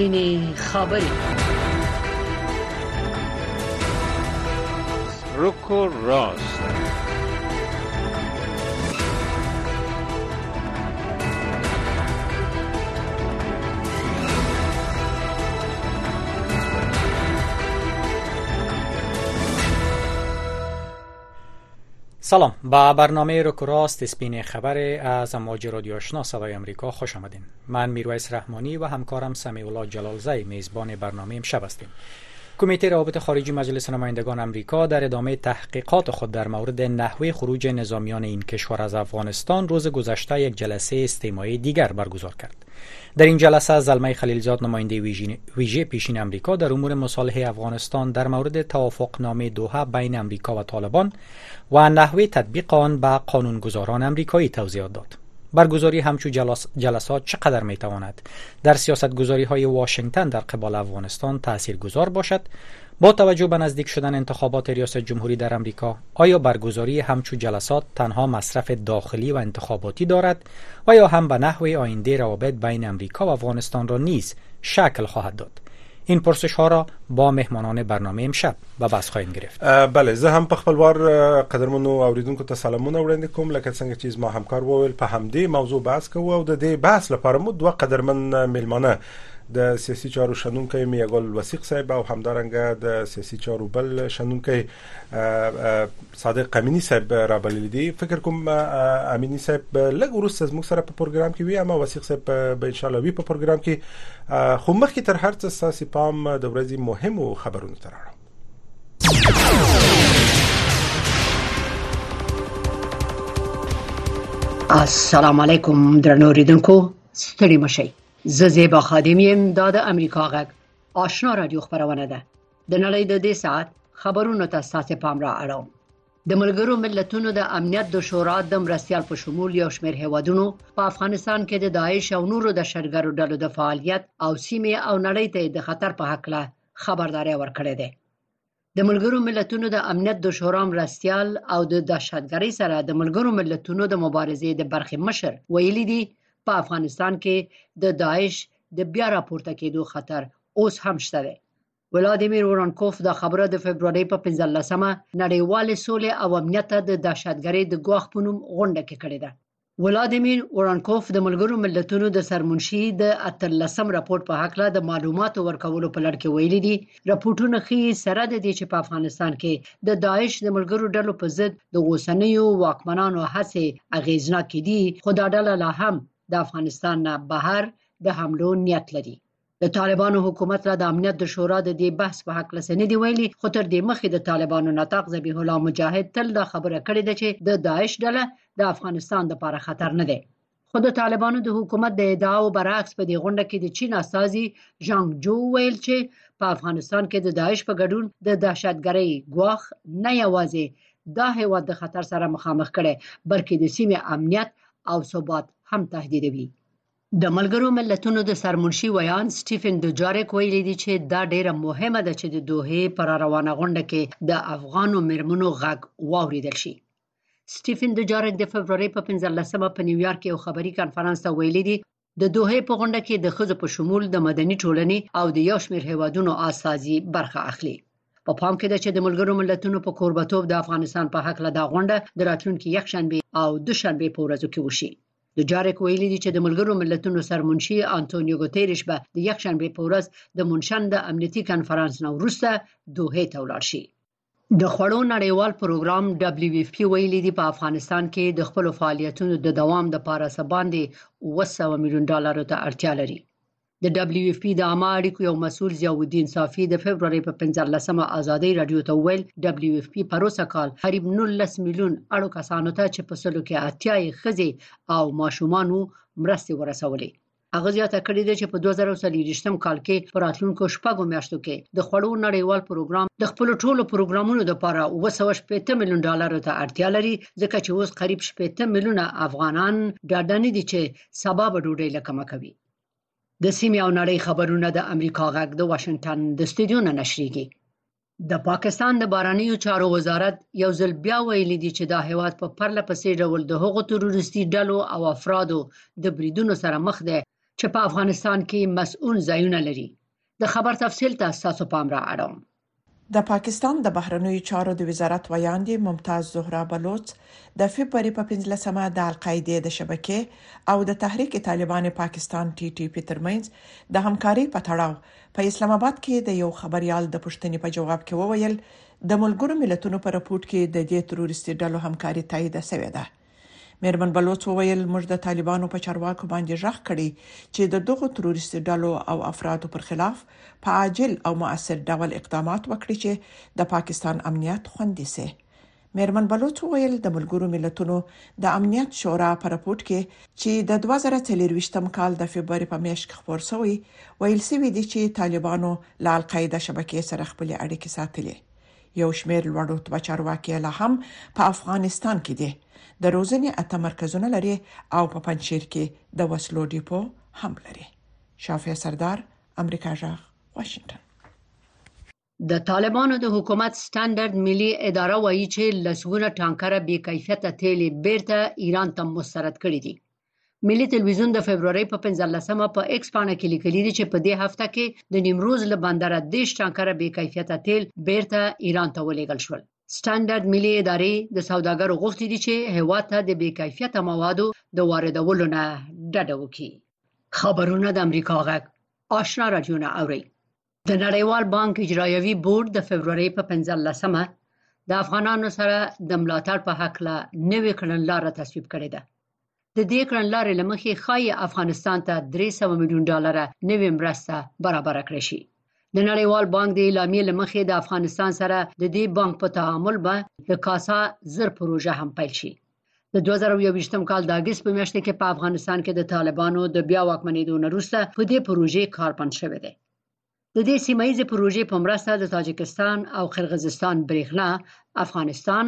سپینې خبرې روکو راست. سلام. با برنامه رو راست سپین خبر از امواج رادیو آشنا صدای امریکا خوش آمدین. من میرویس رحمانی و همکارم سمیع الله جلالزی میزبان برنامه امشب هستیم. کمیته روابط خارجی مجلس نمایندگان امریکا در ادامه تحقیقات خود در مورد نحوه خروج نظامیان این کشور از افغانستان روز گذشته یک جلسه استماعی دیگر برگزار کرد. در این جلسه زلمه خلیلزاد نماینده ویژه پیشین امریکا در امور مصالحه افغانستان در مورد توافقنامه دوحه بین امریکا و طالبان و نحوه تطبیق آن به قانونگذاران امریکایی توضیحات داد. برگزاری همچو جلسات چقدر می تواند در سیاست گذاری های واشنگتن در قبال افغانستان تأثیر گذار باشد. با توجه به نزدیک شدن انتخابات ریاست جمهوری در امریکا آیا برگزاری همچو جلسات تنها مصرف داخلی و انتخاباتی دارد و یا هم به نحو آینده روابط بین امریکا و افغانستان را نیز شکل خواهد داد؟ این پرسش ها را با مهمانان برنامه امشب به بحث خواهیم گرفت. بله زه هم په خپل وار قدرمنو اوریدونکو ته سلامونه وړاندې کوم. لکه څنګه چې ما همکار وویل په همدې موضوع بحث کوو او د دې بحث لپاره مو دوه قدرمن میلمانه د سیاسي چارو شنونکي میګل وسیق صاحب او همدارنګه د سیاسي چارو بل شنونکي صادق امینی صاحب را بلل دي. فکر کوم امینی صاحب لږ ورسته زموږ سره په پروګرام کې وي اما وسیق صاحب به ان شاء الله وي په پروګرام کې. خو مخکې تر هر څه ساسي پام د ورځې مهمو خبرونو تر اړه السلام علیکم درنو ریدونکو ستړي مشئ زه زیبا خادم یم دا د امریکا غږ آشنا رادیو خبرونه ده. د نړۍ د دې ساعت خبرونو ته ستاسو پام را اړوم. د ملګرو ملتونو د امنیت د شورا د مرستيال په شمول یو شمېر هیوادونو په افغانستان کې د داعش او نورو د شرګرو ډلو د فعالیت او سیمه او نړۍ ته د خطر په حق له خبرداري ورکړې ده د ملګرو ملتونو د امنیت د شورا مرستيال او د دهشتګرۍ سره د ملګرو ملتونو د مبارزې د برخې مشر ویلي دي په افغانستان کې د داعش د بیا راپورته کېدو خطر اوس هم شته دی. ولادیمیر ورانکوف د خبره د فبرवरी په 15مه نړیوال سولې او امنیت د دهشتګرۍ د ګواخ په نوم غونډه کې کړې ده. ولادیمیر ورانکوف د ملګرو ملتونو د سرمنشي د اتلسم راپور په حق له د معلوماتو ورکولو په لړ کې ویلي دي. راپورټونه ښیي سره د دې چې په افغانستان کې د داعش د ملګرو ډلو په ضد د اوسنیو واکمنانو هڅې اغیزناک دي خو دا ډله لا هم د افغانستان نه بهر د حملو نیت لري. د طالبانو حکومت را د امنیت د شورا د دې بحث په حق لسنې دی ویلي خو تر دې مخکې د طالبانو نطاق ذبیح الله مجاهد تل دا خبره کړې ده چې د داعش ډله د افغانستان لپاره خطر نه دی. خو د طالبانو د حکومت د ادعاو برعکس په دې غونډه کې د چین استازي جانګ جو ویل چې په افغانستان کې د داعش په ګډون د دهشتګرۍ ګواخ نه یوازې دا هیواد د خطر سره مخامخ کړي بلکې د سیمې امنیت او ثبات هم تهدیدوي. د ملګرو ملتونو د سرمنشي ویان سټیفن دوجاریک ویلي دی چې دا ډیره مهمه ده چې د دوه پر روانه غونډه کې د افغانو مرمنو غږ واوریدل شي. سټیفن دوجاریک د فبرورۍ په 15مه په نیویارک یو خبري کانفرنس ته ویلي دی د دوحې په غونډه کې د ښځو په شمول د مدني ټولنې او د یو شمېر هیوادونو استازي برخه اخلي. په پام کې ده چې د ملګرو ملتونو په کوربتوب د افغانستان په حق له دا غونډه د راتلونکي یک شنبه او دوشنبه په ورځو کې وشي دوجاریک ویلي دي چې د ملګرو ملتونو سرمنشي انټونیو ګوتيريش به د یک شنبه په ورځ د میونشن د امنیتي کانفرنس نه وروسته دوحې ته ولاړ شي. د خوړو نړیوال پروګرام WFP ویلي دی په افغانستان کې د خپل فعالیتونو د دوام لپاره سل باندې 200 میلیون ډالر ته اړتیا لري د WFP د عامه اړیکو یو مسول ضیاءالدین صافی د فبرورۍ په 15مه ازادي رادیو ته ویل WFP پروسږ کال قریب 19 میلیون اړو کسانو ته چې په سلو کې اتیا یې ښځې او ماشومانو مرستې ورسولې. هغه زیاته کړې ده چې په 2023م کال کې په راتلونکو شپږو میاشتو کې د خوړو نړیوال پروګرام د خپل ټولو پروګرامونو لپاره 280 میلیون ډالر ته اړتیا لري ځکه چې اوس قریب 80 میلیونه افغانان ډاډه نه دي چې سبب ډوډۍ لکه کوي د سیمې او نړۍ خبرونه د امریکا غږ د واشنگټن د استودیو نه نشریږي. د پاکستان د بهرنیو چارو وزارت یو ځل بیا ویلي دی چې دا هیواد په پرله پسې ډول د هغو تروریستي ډلو او افرادو د بریدونو سره مخ دی چې په افغانستان کې مصؤن ځایونه لري. د خبر تفصیل تاسو پام را اړوم د پاکستان د بهرنیو چارو د وزارت ویاندې ممتاز زهرا بلوچ د فبرورۍ په 15مه د القاعده د شبکې او د تحریک طالبان پاکستان TTP ترمنځ د همکاري په تړاو په اسلام آباد کې د یو خبريال د پوښتنې په جواب کې وویل د ملګرو ملتونو په راپورټ کې د دې تروریستي ډلو همکاري تایید شوې ده مېرمن بلوچ وویل موږ د طالبانو په چارواکو باندې ږغ کړی چې د دغو تروریستي ډلو او افرادو پر خلاف په عاجل او مؤثر ډول اقدامات وکړي چې د پاکستان امنیت خوندي سي. مېرمن بلوچ وویل د ملګرو ملتونو د امنیت شورا په راپورټ کې چې د 2023م کال د فبرورۍ په میاشت کې خبر شوی ویل سوي دي چې طالبانو له القاعده شبکې سره خپل اړیکې ساتلې یو شمېر لوړو چارواکي له هم په افغانستان کې دي. د روزنې اته مرکزونه لري او په پنجشیر کې د وسلو ډیپو هم لري. شافیا سردار امریکا ږغ واشنگټن. د طالبانو د حکومت سټانډرد ملي اداره وایي چې لسګونه ټانکره بې کیفیته تیل بیرته ایران ته مسترد کړي دي ملي ټلویزیون د فبرवरी په 15مه په ایکس پاڼه کې لیکلي دي چې په دې هفته کې د نیمروز له بندر دیش ټانکره بې کیفیته تیل بیرته ایران ته ولېګل شول. سټانډرډ ملي ادارې د سوداګرو غوښتي دي چې هیواد ته د بې کیفیته موادو د واردولو نه ډډه وکړي. خبرونه د امریکا غږ. آشنا راډیو نه اوري د نړیوال بانک اجرایوي بورډ د فبرवरी په 15مه د افغانانو سره د ملاتړ په حق له نوې کړنلار تصویب کړې ده. د دې کړنلارې لمخې خای افغانستان ته 300 میلیون ډالر نوې مرسته برابر کړې شي. د نړیوال بانک د اعلامیې لمخې د افغانستان سره د دې بانک په تعامل به د کاسا زر پروژه هم پیل شي. د 2021م کال د اگست په میاشت کې په افغانستان کې د طالبانو د بیا واکمنېدو وروسته په دې پروژې کار پنځ شوې ده د دې سیمایي پروژې په مرسته د تاجکستان او قرغیزستان برېښنا افغانستان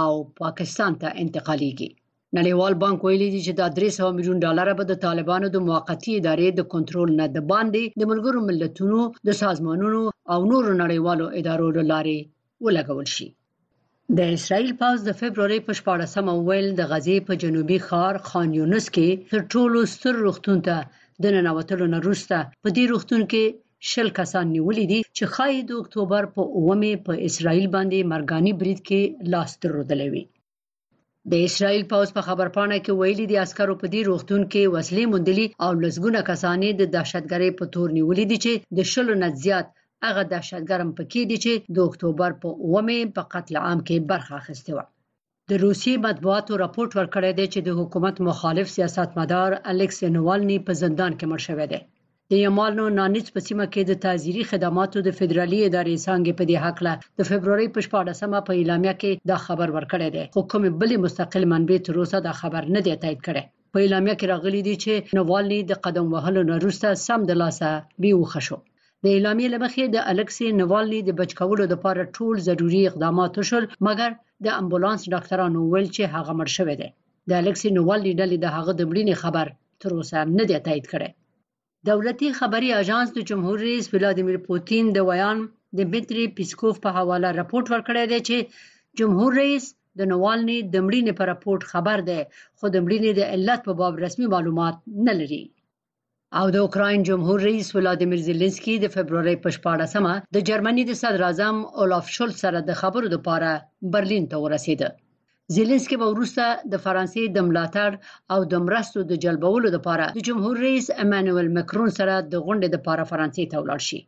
او پاکستان ته انتقالېږي نړیوال بانک ویلي دی چې دا 300 میلیون ډالر به د طالبانو د موقتی ادارې د کنټرول نه د باندې د ملګرو ملتونو د سازمانونو او نورو نړیوالو ادارو لارې ولګول شي. د اسرایل پاوز د فبرवरी په 14مه ویل د غزې په جنوبي ښار خان یونس کې تر ټولو ستر روغتون ته د ننوتلو نه وروسته په دې روغتون کې شل کسان نیولې دي چې خای د اکتوبر په 9مه په اسرایل باندې مرګاني برید کې لاس درلودلې د اسرایل پاوز په خبرپاڼه کې ویلي دي عسکرو په دې روغتون کې وسلې موندلې او لسګونه کسانې د دهشتګرۍ په تور نیولې دي چې د شلو نه زیات هغه دهشتګرم پکې دي چې د اکتوبر په 9مه په قتل عام کې برخه اخیسته و د روسي مطبوعاتو راپورټ ورکړی دی چې د حکومت مخالف سیاستمدار الکس نوالني په زندان کې مړ شوی دی د یمالنو نانیټ په سیمه کې د تعزیري خدماتو د فدرالي ادارې څنګه په دې حق له د فبرवरी په 14مه په اعلامیه کې دا خبر ورکړی دی. کوم بلې مستقل منبع تر اوسه دا خبر نه دی تایید کړی. په اعلامیه کې راغلي دي چې نوالني د قدم وهلو نه وروسته سم د لاسه بیوخه شو. د اعلامیې لمخې د الکسي نوالني د بچکولو لپاره ټول ضروری اقدامات وشول مګر د امبولانس ډاکټرانو ویل چې هغه مړ شوی دی. د الکسي نوالني ډلې د هغه د مړینې خبر تر اوسه نه دی تایید کړی دولتي خبري اژانس د جمهور رئیس ولادیمیر پوتین د ویاند دمیتری پیسکوف په حواله راپورټ ورکړی دی چې جمهور رئیس د نوالني د مړینې په راپورټ خبر دی. خو د مړینې د علت په باب رسمي معلومات نه لري. او د اوکراین جمهور رئیس ولادیمیر زيلنسکي د فبرवरी په 14مه د جرمني د صدر اعظم اولاف شولز سره د خبرو لپاره برلین ته ورسېده زيلنسکي به وروسته د فرانسې د ملاتړ او د مرستو د جلبولو لپاره د جمهور رئیس امانوئل مکرون سره د غونډې لپاره فرانسې ته ولاړ شي.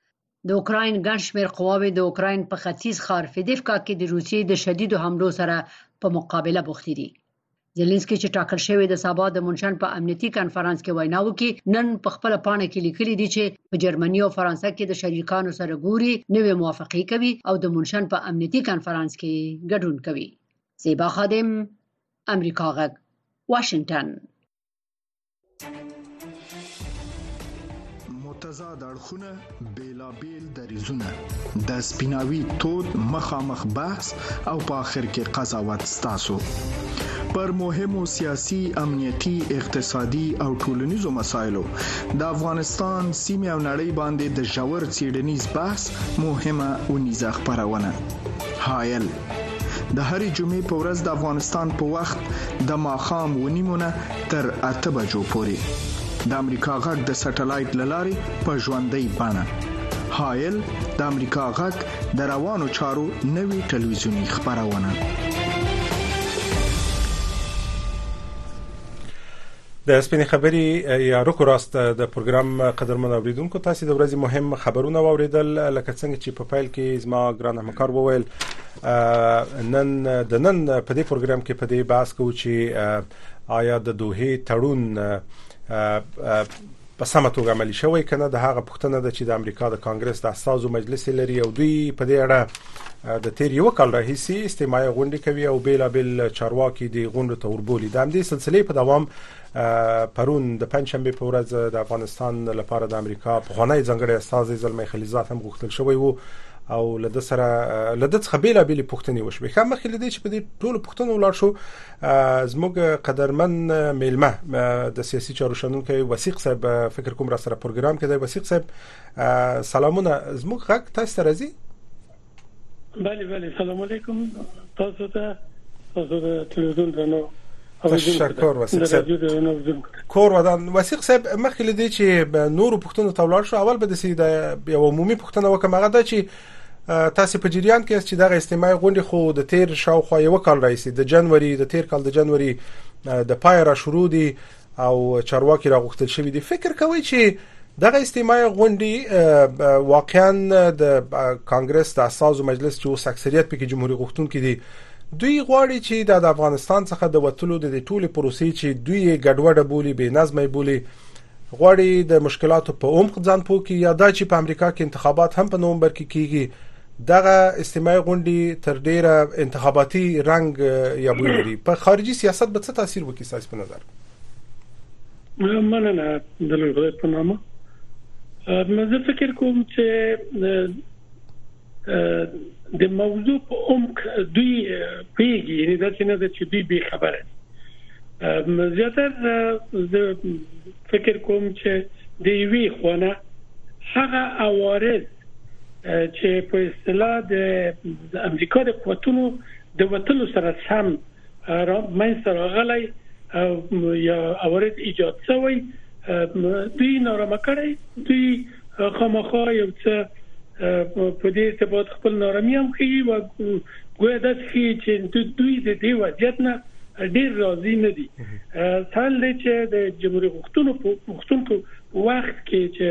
د اوکراین ګڼ شمېر قواوې د اوکراین په ختیځ ښار فیدیفکا کې د روسیې د شدیدو حملو سره په مقابله بوختي دي. زيلنسکي چې ټاکل شوی د سبا د میونشن په امنیتي کانفرنس کې وینا وکړي نن په خپل پاڼه کې لیکلي دي چې په جرمني او فرانسې کې د شریکانو سره ګوري نوې موافقه کوي او د میونشن په امنیتي کانفرنس کې ګډون کوي زیبا خادم امریکا غږ واشنگتن. متضاد اړخونه بیلابیل دریزونه د سپیناوي تود مخامخ بحث او په اخر کې قضاوت ستاسو. پر مهمو سیاسي امنيتي اقتصادي او ټولنيزو مسايلو د افغانستان سیمه او نړۍ باندې د جوړ چیرنیز بحث مهمه ونیزه خبرونه هایل د هرې جمعې په ورځ د افغانستان په وخت د ماخام ونیمونه تر اته بجو پورې. د امریکا غږ د سټلایټ للارې په ژوندۍ بانه هایل د امریکا غږ د روانو چارو نوي ټلویزیونی خبرونه د سپینې خبري یا روکو راست د پروګرام قدرمن اوریدونکو تاسو د ورځې مهم خبرونه واوریدل لکه څنګه چې په فایل کې زما ګران همکار وویل نن د نن په دې پروګرام کې په دې بحث کوو چې آیا د دوه تړون په سمه توګه عملي شوی کنه د هغه پښتنه د چې د امریکا د کانګرس د اساسو مجلس لري او دوی په دې اړه د تیر یو کال راهیسي استماعي غونډې کوي او بیل بیل چارواکي د غونډو ته وربولي. د همدې سلسله په دوام پرون د پنځشنبه په ورځ د افغانستان لپاره د امریکا په خانه ځنګړی استاد زلمی خلیزات هم غوښتل شوی وو او لده سره لده څخه بیل بیل پښتني وشوي خو مخکې لدی چې په دې ټولو پښتنو ولر شو زموږ قدرمن میلمه د سیاسي چارو شنونکو وسیق صاحب فکر کوم را سره پروګرام کې دی وسیق صاحب سلامونه. زموږ غږ تاسو ته راځي؟ بله بله سلام علیکم. تاسو ته تاسو ته تلویزیون درنو تشکر وسیق صاحب کور ودان وسیق صاحب مخکې لدی چې نور پښتنو ته ولر شو اول به د سیده یو عمومي پښتنه وکم هغه د چې تاسو په جریان کې چې دغه استماعي غونډه خو د تیر شاوخوا یو کال رئیس د جنوري د تیر کال د جنوري د پای را شروع دي او چارواکي را غوښتل شوی دي فکر کوي چې دغه استماعي غونډه واقعا د کانګرس د اساسو مجلس چې اوس اکثریت پکې جمهوریت غوښتونکي دي دوی غواړي چې د افغانستان څخه د وټلو د ټولي پروسې چې دوی ګډوډه بولی به نظمه بولی غواړي د مشکلاتو په عمق ځان پوکي یا د چې په امریکا کې انتخابات هم په نومبر کې کیږي دغه استماعي غونډې تر ډیره انتخاباتي رنګ یا بوی لري. په خارجي سیاست به څه تاثیر وکړي ساس په نظر؟ مننه د لوی په نامه. زه فکر کوم چې د موضوع په عمق دوی پیږي یعنی دا چې نه چې دوی به خبره زیاتره زه فکر کوم چې د وی خونه هغه اوارز چې په اصطلاح د امریکا د قوتونو د وټلو سره سم را مې سره غلای یا اورید ایجاد شوی دوی نارمه کړی دوی خامخا یو څه په دې ثبات خپل نارمي هم کوي او ګویا د چې دوی د دې وضعیت نه ډیر راضي نه دي. څنګه چې د جمهوریت غوښتنو په غوښتنو وخت کې چې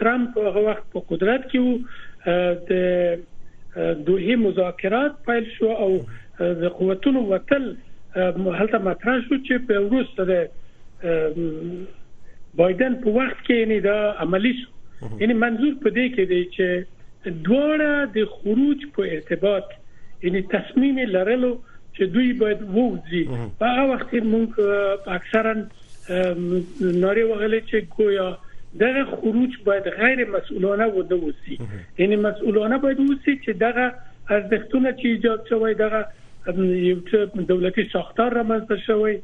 ترامپ هغه وخت په قدرت کې وو د دوه مذاکرات پیل شو او د قوتونو وتل هلته مطرح شو چې په وروسته د بایدن په وخت کې نه دا عملی شو یعنی منظور په دې کې دی چې دواړه د خروج په ارتباط یعنی تصمیم لرلو چې دوی باید ووځي. په هغه وخت موږ اکثرا ناري وغلې چې گویا دغه خروج باید غیر مسئولانه وده وسی یعنی مسئولانه باید وسی چې دغه ارزښتونه چې ایجاد شوی دغه یو څه دولتي ساختار رامنځته شوی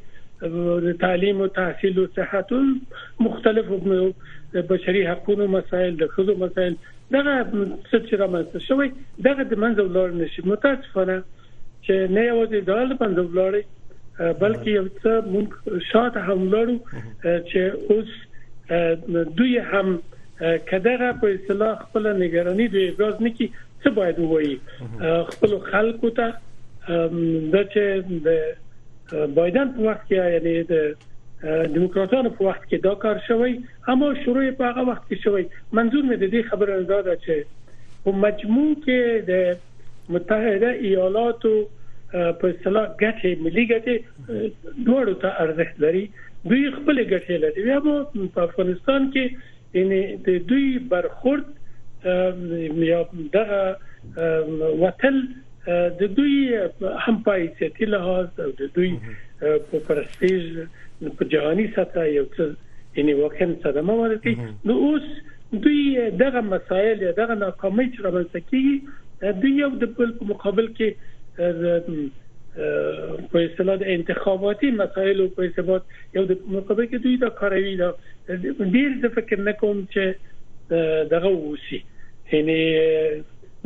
تعلیم او تحصیل او صحت مختلف بشري حقوقو مسایل د خزو مسایل دغه څه چې رامنځته شوی دغه د منځ ولر نشي متاسفانه چې نه یوازې د منځ ولر بلکې یو څه مونږ شاته هم لرو چې اوس دوی هم کداغه په اصطلاح خپل نگرانی دوی ابراز نکي څه باید وایي خپل خلکو ته د چې د بایدن په وخت کې یعنی د دیموکراتانو په وخت کې دا کار شوی اما شروع په هغه وخت کې شوی. منظور مې د دې خبره ده چې په مجموع کې د متحده ایالاتو په اصطلاح ګټه ملي ګټه دوړو ته ارزښت لري. دوی خپل ګټې لري. بیا په افغانستان کې یعنی د دوی برخورد یا دغه وتل د دوی هم پایستی لحاظ او د دوی په پرستیج په جهاني سطح یو څه یعنی واقعا صدمه ورته نو اوس دوی دغه مسایل دغه ناکامۍ چې راځي کیږي دوی یو د بل په مقابل کې په اصطلاح د انتخاباتي مسایلو په ارتباط یو د مقابله کې دوی دا کاروي دا ډیر د فکر نه کوم چې دغه وسی یعنی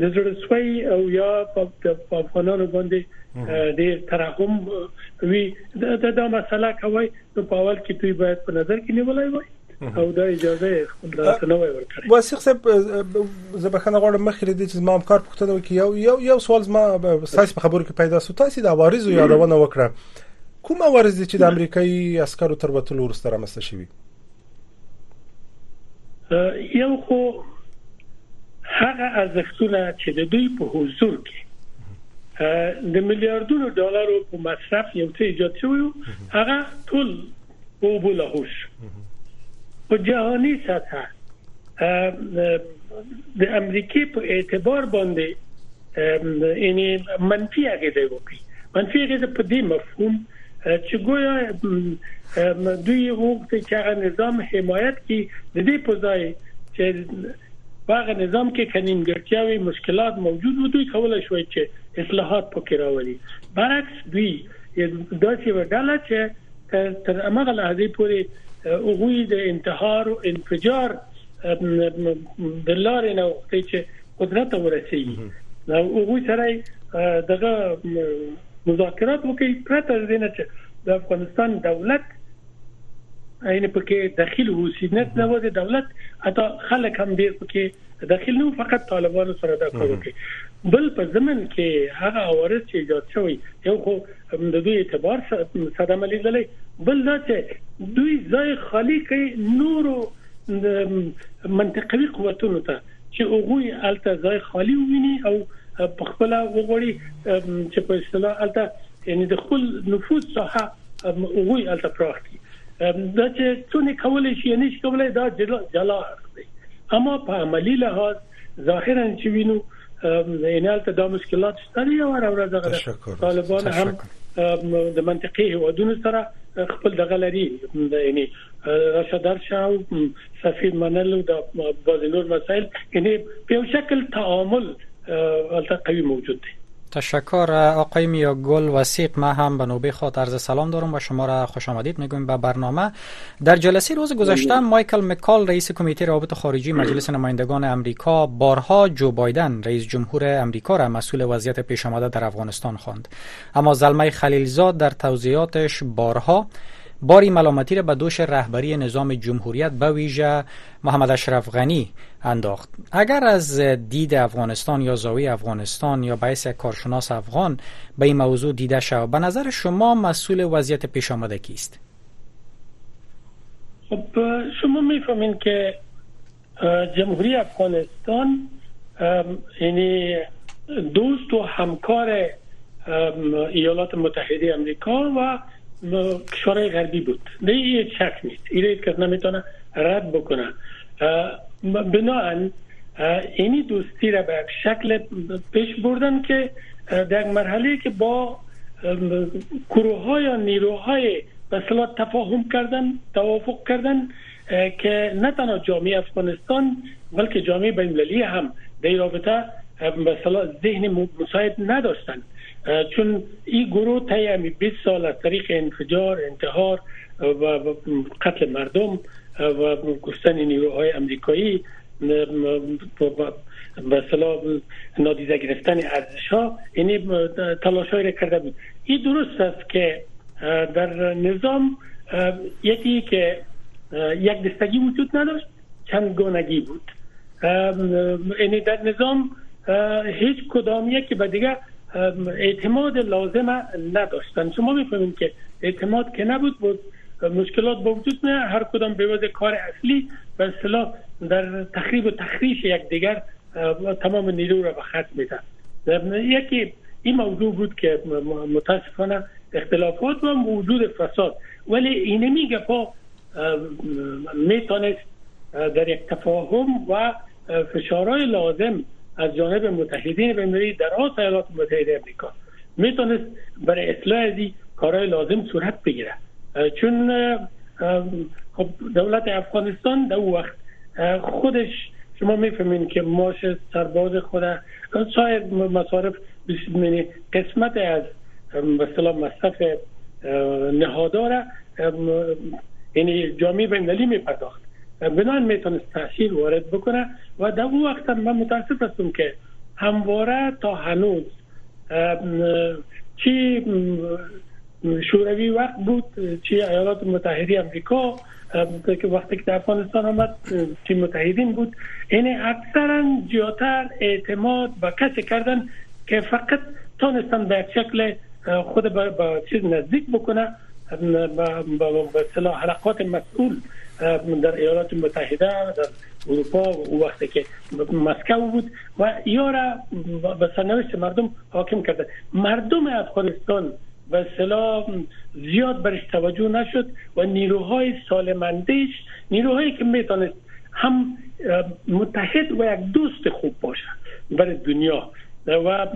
د زړسوي او یا په افغانانو باندې ډیر ترحم وی دا د مسله کوي نو په اول کې دوی باید په نظر کې نیولای وای. او دا اجازه خپل نه وای ورکړي واسیق صاحب زبخنه غواړم مخکې دې چې ما هم کار پوښتنه وکي یو یو یو سوال ما ساس په خبرو کې پیدا سو. تاسو د عوارض یادونه وکړه. کوم عوارض چې د امریکایي عسکرو تر وټلو ورسته رامسته شوی یو خو هغه ارزښتونه چې د دوی په حضور کې د میلیارډونو ډالرو په مصرف یو څه ایجاد شوی هغه ټول په بوله په جهاني سطح د امریکای په اعتبار باندې یعنی منفي اغیزه وکړي. منفي اغیزه په دې مفهوم چې ګویا دوی وغوښتي چې هغه نظام حمایت کړي. د دې په ځای چې هغه نظام کې کنيمګرتیاوي مشکلات موجود وو دوی کولای شوی چې اصلاحات پکې راوړي برعکس دوی داسې وډاله چې تر هغه لحظه پورې هغه د انتحار او انفجار د لارې نه وختي چې قدرت ورسیږي. نو هغه سره دغه مذاکرات وکړي. پرته نه چې د افغانستان دولت عین پکې داخل وسینت نه و د دولت اته خلک هم ډیر پکې داخل نو فقط طالبانو سره دا کار کوي بل په زمن کې هغه اورز چې ایجاد شوی یو خو د دوی اعتبار صدمه لیدلې بل دا چې دوی ځای خالی کوي نورو منطقوي قوتونو ته. چې هغه الته ځای خالی ویني او په خپل وګوري چې په اصطلاح الته یعنی د خپل نفوذ ساحه وګوري الته پراخ دي دا چې څونه کولای شي نشي کولای دا جلا دی. اما په عملی لحاظ ظاهرا چې وینو یعنی الته دا مشکلات شته. او ورځ دغه طالبان هم د منطقي هوادونو سره خپل دغه لري. یعنی راشدار شاو سفیر منلو د بازنور مسائل یعنی په شکل تعامل قوی موجود دی تشکر آقای میا گل وسیق. ما هم به نوبه خاطر عرض سلام دارم و شما را خوش آمدید می‌گویم به برنامه. در جلسه روز گذشته مایکل مکال رئیس کمیته روابط خارجی مجلس نمایندگان امریکا بارها جو بایدن رئیس جمهور امریکا را مسئول وضعیت پیش آمده در افغانستان خواند. اما زلمه خلیلزاد در توضیحاتش بارها باری ملامتی را به دوش رهبری نظام جمهوریت به ویژه محمد اشرف غنی انداخت. اگر از دید افغانستان یا زاویه افغانستان یا باعث کارشناس افغان به این موضوع دیده شود به نظر شما مسئول وضعیت پیش آمده کیست؟ خب شما می‌فهمین که جمهوری افغانستان یعنی دوست و همکار ایالات متحده امریکا و کشورهای غربی بود. نه یه شک نیست. ایره کس نمی‌تونه رد بکنه. بناهن اینی دوستی را به شکل پیش بردن که در مرحله که با گروه یا نیروهای به تفاهم کردن توافق کردن که نه تنها جامعه افغانستان بلکه جامعه بین‌المللی هم در رابطه به ذهن مساعد نداشتند چون این گروه طی 20 سال از طریق انفجار انتحار و قتل مردم و گستن نیروهای امریکایی به صلاح نادیده گرفتن ارزش ها یعنی تلاش را کرده بود. این درست است که در نظام یکی که یک دستگی وجود نداشت چند گونگی بود. یعنی در نظام هیچ کدام یکی به دیگه اعتماد لازم نداشتن. شما می‌فهمید که اعتماد که نبود بود مشکلات با وجود نه هر کدام به وجه کار اصلی به اصطلاح در تخریب و تخریش یکدیگر تمام نیرو را به خط میدن یکی این موضوع بود که متاسفانه اختلافات و موجود فساد. ولی این میگه پا می‌تونست در یک تفاهم و فشارهای لازم از جانب متحدین بین‌المللی در آس ایالات متحده امریکا. می‌تونست برای اصلاح دی کارهای لازم صورت بگیره. چون خب دولت افغانستان در وقت خودش شما می‌فهمین که ماش سرباز خود سایر مصارف قسمت از مثلا مصرف نهاداره یعنی جامعه بین‌المللی میپرداخت. بنان می‌تونست تاثیر وارد بکنه و در اون وقت من متاسف هستم که همواره تا هنوز چی شوروی وقت بود چی ایالات متحده امریکا که وقتی که افغانستان آمد چی متحدین بود. یعنی اکثرا زیادتر اعتماد به کسی کردن که فقط تانستن به شکل خود به چیز نزدیک بکنه به صلاح حلقات مسئول. در ایالات متحده در اروپا و وقتی که مسکو بود و یا را به سرنوشت مردم حاکم کرده. مردم افغانستان به اصطلاح زیاد برش توجه نشد و نیروهای سالمندش نیروهایی که می‌تونست هم متحد و یک دوست خوب باشه برای دنیا و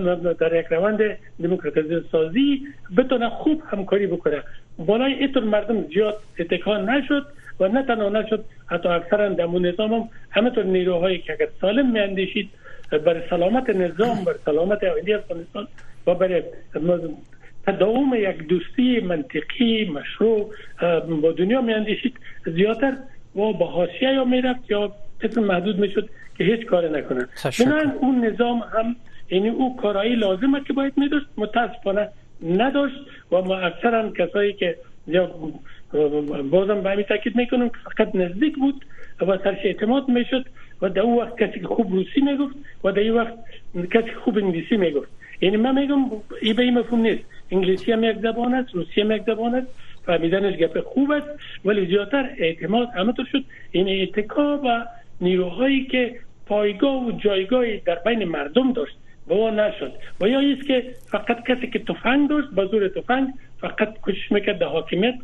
در یک روند دموکراتیزه سازی بتونه خوب همکاری بکنه. بالای اینطور مردم زیاد اتکا نشد. و نه تنها نشد حتی اکثرا دمو نظام هم همینطور نیروهایی که اگر سالم میاندیشید بر سلامت نظام بر سلامت آینده افغانستان و برای تداوم یک دوستی منطقی مشروع با دنیا میاندیشید زیادتر و با حاشیه یا می‌رفت یا طفل محدود می‌شد که هیچ کار نکنن بنابراین اون نظام هم یعنی او کارایی لازمه که باید میداشت متاسفانه نداشت و ما اکثرا کسایی که یا بازم به همین تاکید می‌کنم که فقط نزدیک بود و سرش اعتماد می‌شد و در اون وقت کسی خوب روسی می‌گفت و در این وقت کسی خوب انگلیسی می‌گفت. یعنی من میگم این به این مفهوم نیست. انگلیسی هم یک زبان است روسی هم یک زبان است. فهمیدنش گپ خوب است ولی زیادتر اعتماد همه شد. این اتکا و نیروهایی که پایگاه و جایگاهی در بین مردم داشت و او نشد. و یا است که فقط کسی که تفنگ داشت با زور تفنگ فقط کوشش می‌کرد در حاکمیت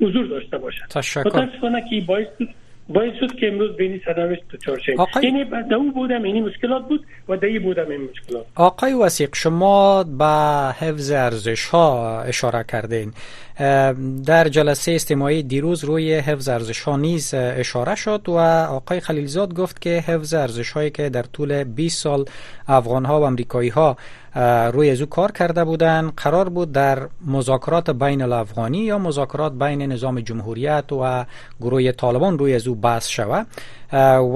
حضور داشته باشد متاسفانه که باعث باید شد که امروز بینی سرنوشت دچار شیم آقای... یعنی دو بودم اینی مشکلات بود و دهی بودم این مشکلات. آقای وسیق شما به حفظ ارزش ها اشاره کردین. در جلسه استماعی دیروز روی حفظ ارزش ها نیز اشاره شد و آقای خلیلزاد گفت که حفظ ارزش هایی که در طول 20 سال افغان ها و امریکایی ها روی از او کار کرده بودند قرار بود در مذاکرات بین الافغانی یا مذاکرات بین نظام جمهوریت و گروه طالبان روی از او بحث شود.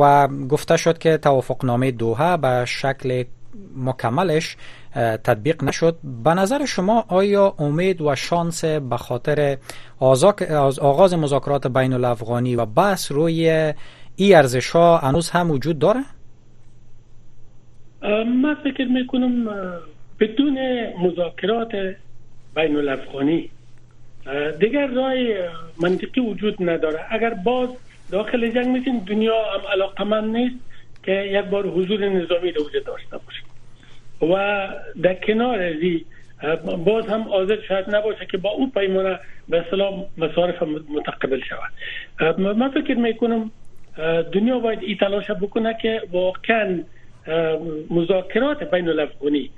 و گفته شد که توافقنامه دوها به شکل مکملش تطبیق نشد. به نظر شما آیا امید و شانس به خاطر آغاز مذاکرات بین الافغانی و بحث روی ای ارزش ها هنوز هم وجود داره؟ من فکر می‌کنم بدون مذاکرات بین الافغانی دیگر رای منطقی وجود نداره. اگر باز داخل جنگ میشین دنیا هم علاقمند نیست. که یک بار حضور نظامی در وجود داشته باشه. و در کنار ازی باز هم حاضر شاید نباشه که با او پیمانه به سلام مصارف متقبل شود. من فکر می‌کنم دنیا باید ای تلاش بکنه که واقعا مذاکرات بین الافغانی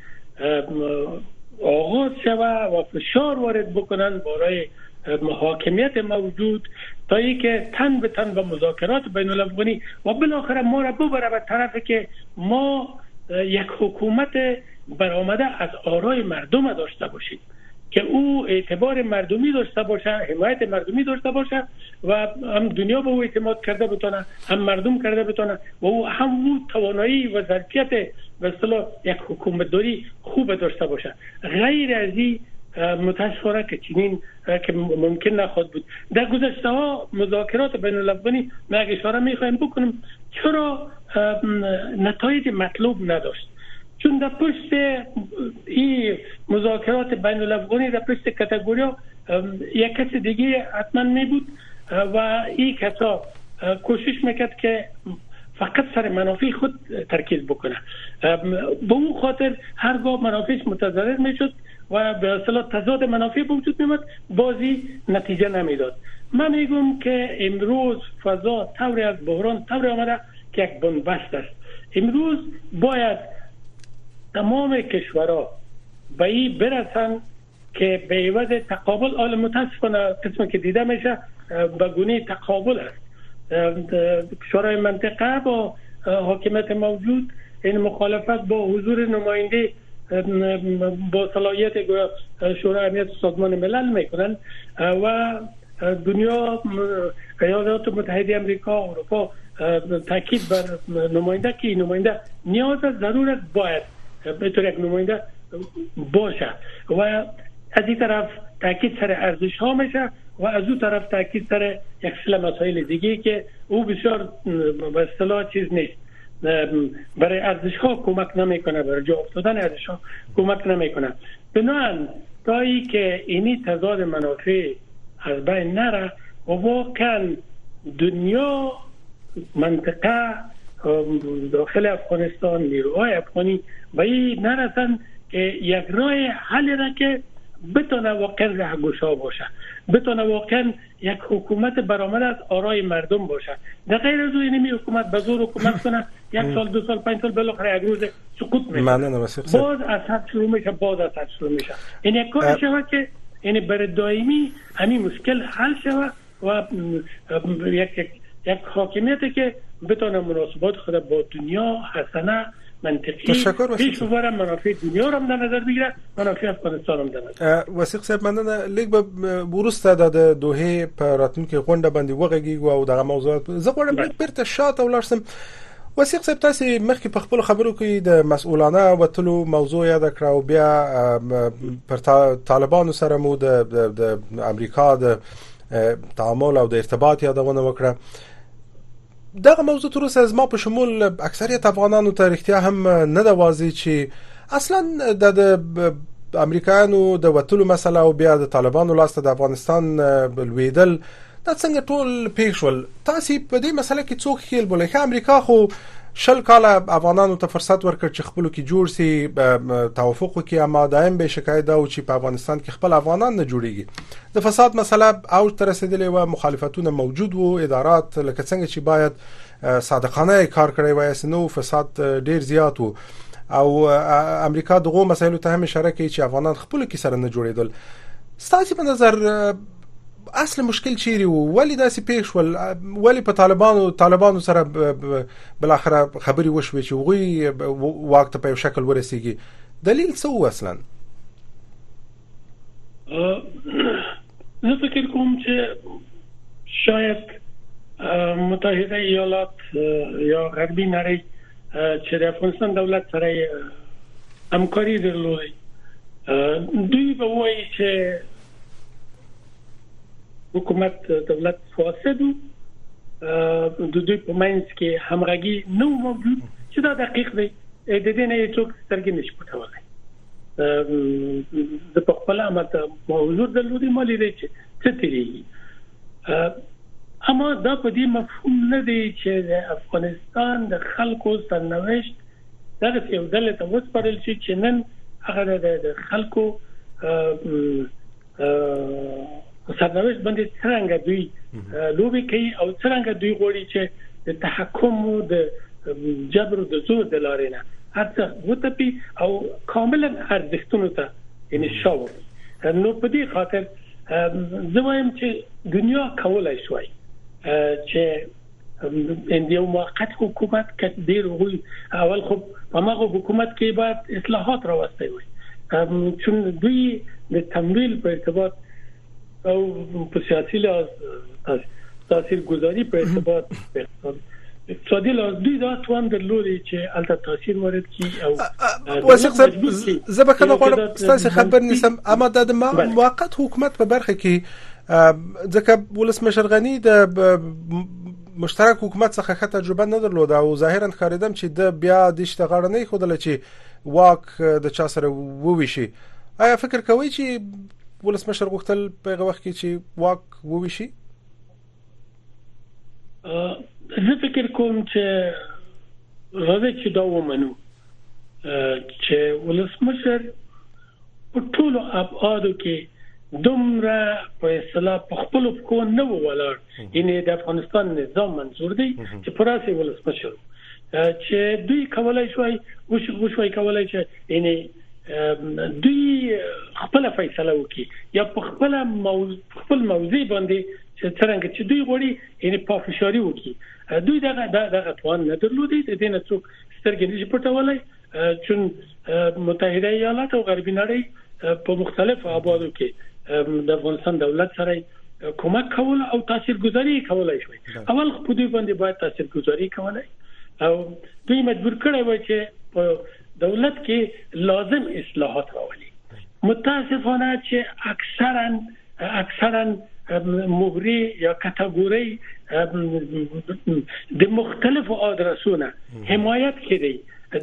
آغاز شود و فشار وارد بکنن برای حاکمیت موجود. تا ای تن به تن به مذاکرات بین الافغانی و بالاخره ما را ببره به طرفی که ما یک حکومت برآمده از آرای مردم داشته باشیم. که او اعتبار مردمی داشته باشه حمایت مردمی داشته باشه و هم دنیا به او اعتماد کرده بتونه هم مردم کرده بتونه و او هم او توانایی و ظرفیت به اصطلاح یک حکومت داری خوب داشته باشه. غیر از این متاسفانه که چنین که ممکن نخواد بود. در گذشته ها مذاکرات بین الافغانی ما اشاره می‌خوایم بکنم چرا نتایج مطلوب نداشت؟ چون در پشت این مذاکرات بین الافغانی در پشت کتگوریا یک کس دیگه حتما می بود و این کسا کوشش می‌کرد که فقط سر منافع خود ترکیز بکنه. به اون خاطر هرگاه منافعش متضرر می‌شد. و به اصطلاح تضاد منافع وجود میمد بازی نتیجه نمی‌داد. من میگم که امروز فضا طوری از بحران طوری آمده که یک بنبست است. امروز باید تمام کشورها به این برسن که به عوض تقابل آل متاسفانه قسم که دیده میشه به گونه تقابل است. کشورهای منطقه با حاکمیت موجود این مخالفت با حضور نماینده با صلاحیت شورای امنیت سازمان ملل می‌کنن و دنیا ایالات متحده امریکا اروپا تاکید بر نماینده که نماینده نیاز ضرورت باید به طور یک نماینده باشه. و از این طرف تاکید سر ارزش ها میشه و از اون طرف تاکید سر یک سلسله مسائل دیگه که او بسیار به اصطلاح چیز نیست. برای ارزش ها کمک نمی‌کنه برای جا افتادن ارزش ها کمک نمی‌کنه. بنابراین تایی که اینی تضاد منافع از بین نره و واقعا دنیا منطقه داخل افغانستان نیروهای افغانی به این نرسن که یک راه حل را که بتونه واقعا رهگشا باشه. بتونه واقعا یک حکومت برآمد از آرای مردم باشه. در غیر از اینمی حکومت به زور حکومت کنه یک سال دو سال پنج سال بالاخره یک روز سقوط میشه. باز از شروع میشه باز از شروع میشه. این یک کار شوه که یعنی برای دائمی همین مشکل حل شوه و یک یک حاکمیت که بتونه مناسبات خود با دنیا حسنه منطقی تشکر پیش ببره منافع دنیا رو در نظر بگیره منافع افغانستان هم در نظر وثیق صاحب مننه لیک به وروسته د دوه په راتلونکي غونډه باندې وغږیږو او دغه موضوعات. زه غواړم لیک بیرته شاته ولاړ سم وثیق صاحب تاسو مخکې په خپل خبرو کې د مسؤلانه وتلو موضوع یاد کړ او بیا پر طالبانو سره مو د امریکا د تعامل او د ارتباط یادونه وکړه دغه موضوع تر اوسه از ما په شمول اکثریت افغانانو ته اړتیا هم نه د واضح چې اصلا د امریکایانو د وتلو مسله او بیا د طالبانو لاسته د افغانستان لویدل دا څنګه ټول پیښول تاسو په دې مسله کې څوک دخیل بولې امریکا خو شل کال افغانانو ته فرصت ورکړ چې خپل کې جوړ سي توافق وکړي. اما دایم به شکایت دا و چې په افغانستان کې خپل افغانان نه جوړيږي د فساد مسله او تر رسیدلې و مخالفتونه موجود وو ادارات لکه څنګه چې باید صادقانه کار کړی وای نو فساد ډیر زیات وو. او امریکا دغه مسایلو ته هم اشاره کوي چې افغانان خپل کې سره نه جوړېدل ستاسو په نظر اصل مشکل چیرې وو؟ ولی داسې پیښ ول ولی په طالبانو طالبانو سره بل اخر خبري وشوي چې وغوي وخت په شکل ورسیږي؟ دلیل څه و اصلا؟ زه فکر کوم چې شاید متحده ایالات یا غربي نړۍ چې د افغانستان دولت سره همکاري درلودي دوی به وایي چې حکومت دولت فاسد و د دوی په منځ کې همغږي نو موجود چې دا دقیق دی. د دې نه څوک سترګې نشي پټولای. د په خپل عمل موضوع درلودي مالي دی چې څه تیریږي. اما دا په دې مفهوم نه دی چې د افغانستان د خلکو سرنوشت دغه یو ډول ته وسپارل شي چې نن هغه د خلکو سرنوشت باندې څنګه دوی لوبي کوي او څنګه دوی غوړي چې د تحکم او د جبر او د زور د لارې نه حتی وتپی او کاملا ارزښتونو ته یعنی شاو نو په دې خاطر زموږ چې دنیا کولای شوي چې ان یو موقت حکومت کې ډیر وي اول خو په ماغه حکومت کې باید اصلاحات راوستي وي چون دوی د تمویل په ارتباط او په سیاسي لحاظ تاثیر گذاری په ارتباط اقتصاد اقتصادي لحاظ دوی دا توان درلودي چې البته تاثیر وارد کی او وسیق زه به کله غواړم ستاسو خبر نیسم اما د موقت حکومت په برخه کې ځکه ولسمشر غنی د مشترک حکومت څخه ښه تجربه نه درلوده او ظاهرا ښکاریدم چې د بیا د اشتغال نه خودل چې واک د چا سره وویشي آیا فکر کوئ چې ولسمشر غوښتل په هغه وخت کې چې واک وویشي؟ زه فکر کوم چې راځي چې دا ومنو چې ولسمشر په ټولو ابعادو کې دومره په اصطلاح په خپل کو نه ولاړ یعنی د افغانستان نظام منزور دی چې پراسي ولسمشر. چې دوی کولای شوي وشوي کولای شي یعنی دوی خپل فیصله وکي یا په خپل موضوع خپل موضوع باندې څنګه چې دوی غوړي یعنی په فشاري وکي دوی دغه دغه توان نه درلودي د دې نه څوک سترګې نشي پټولای. چې متحده ایالات او غربي نړۍ په مختلف آبادو کې د افغانستان دولت سره کمک کول او تاثیرګذاري کولای شي اول په دوی باندې باید تاثیرګذاري کولای. او دوی مجبور کړي و چې دولت کې لازم اصلاحات راولي متاسفانه چې اکثرا اکثرا مهري یا کټګوري د مختلفو ادرسونو حمایت کړي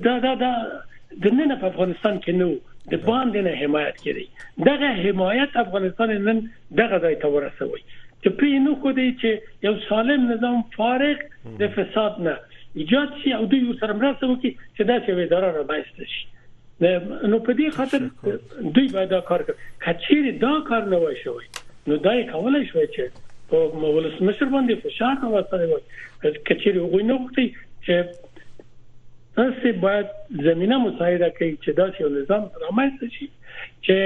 دا دا دا د نن په افغانستان کې نو د باندې نه حمایت کړي دغه حمایت افغانستان نن دغه ځای ته ورسوي چې په نو خو دې چې یو سالم نظام فارغ د فساد نه ایجاد شي او دوی سره مرسته وکړي چې دا چې اداره را بایست شي نو په دې خاطر دوی باید دا کار کوي کچېری دا کار نه وای شوی نو دا یې کولای شوی چې په ولسمشر باندې فشار راوستل وای کچېری وګوي نو چې تاسو باید زمينه مساعده کوي چې دا یو نظام رامنځته شي چې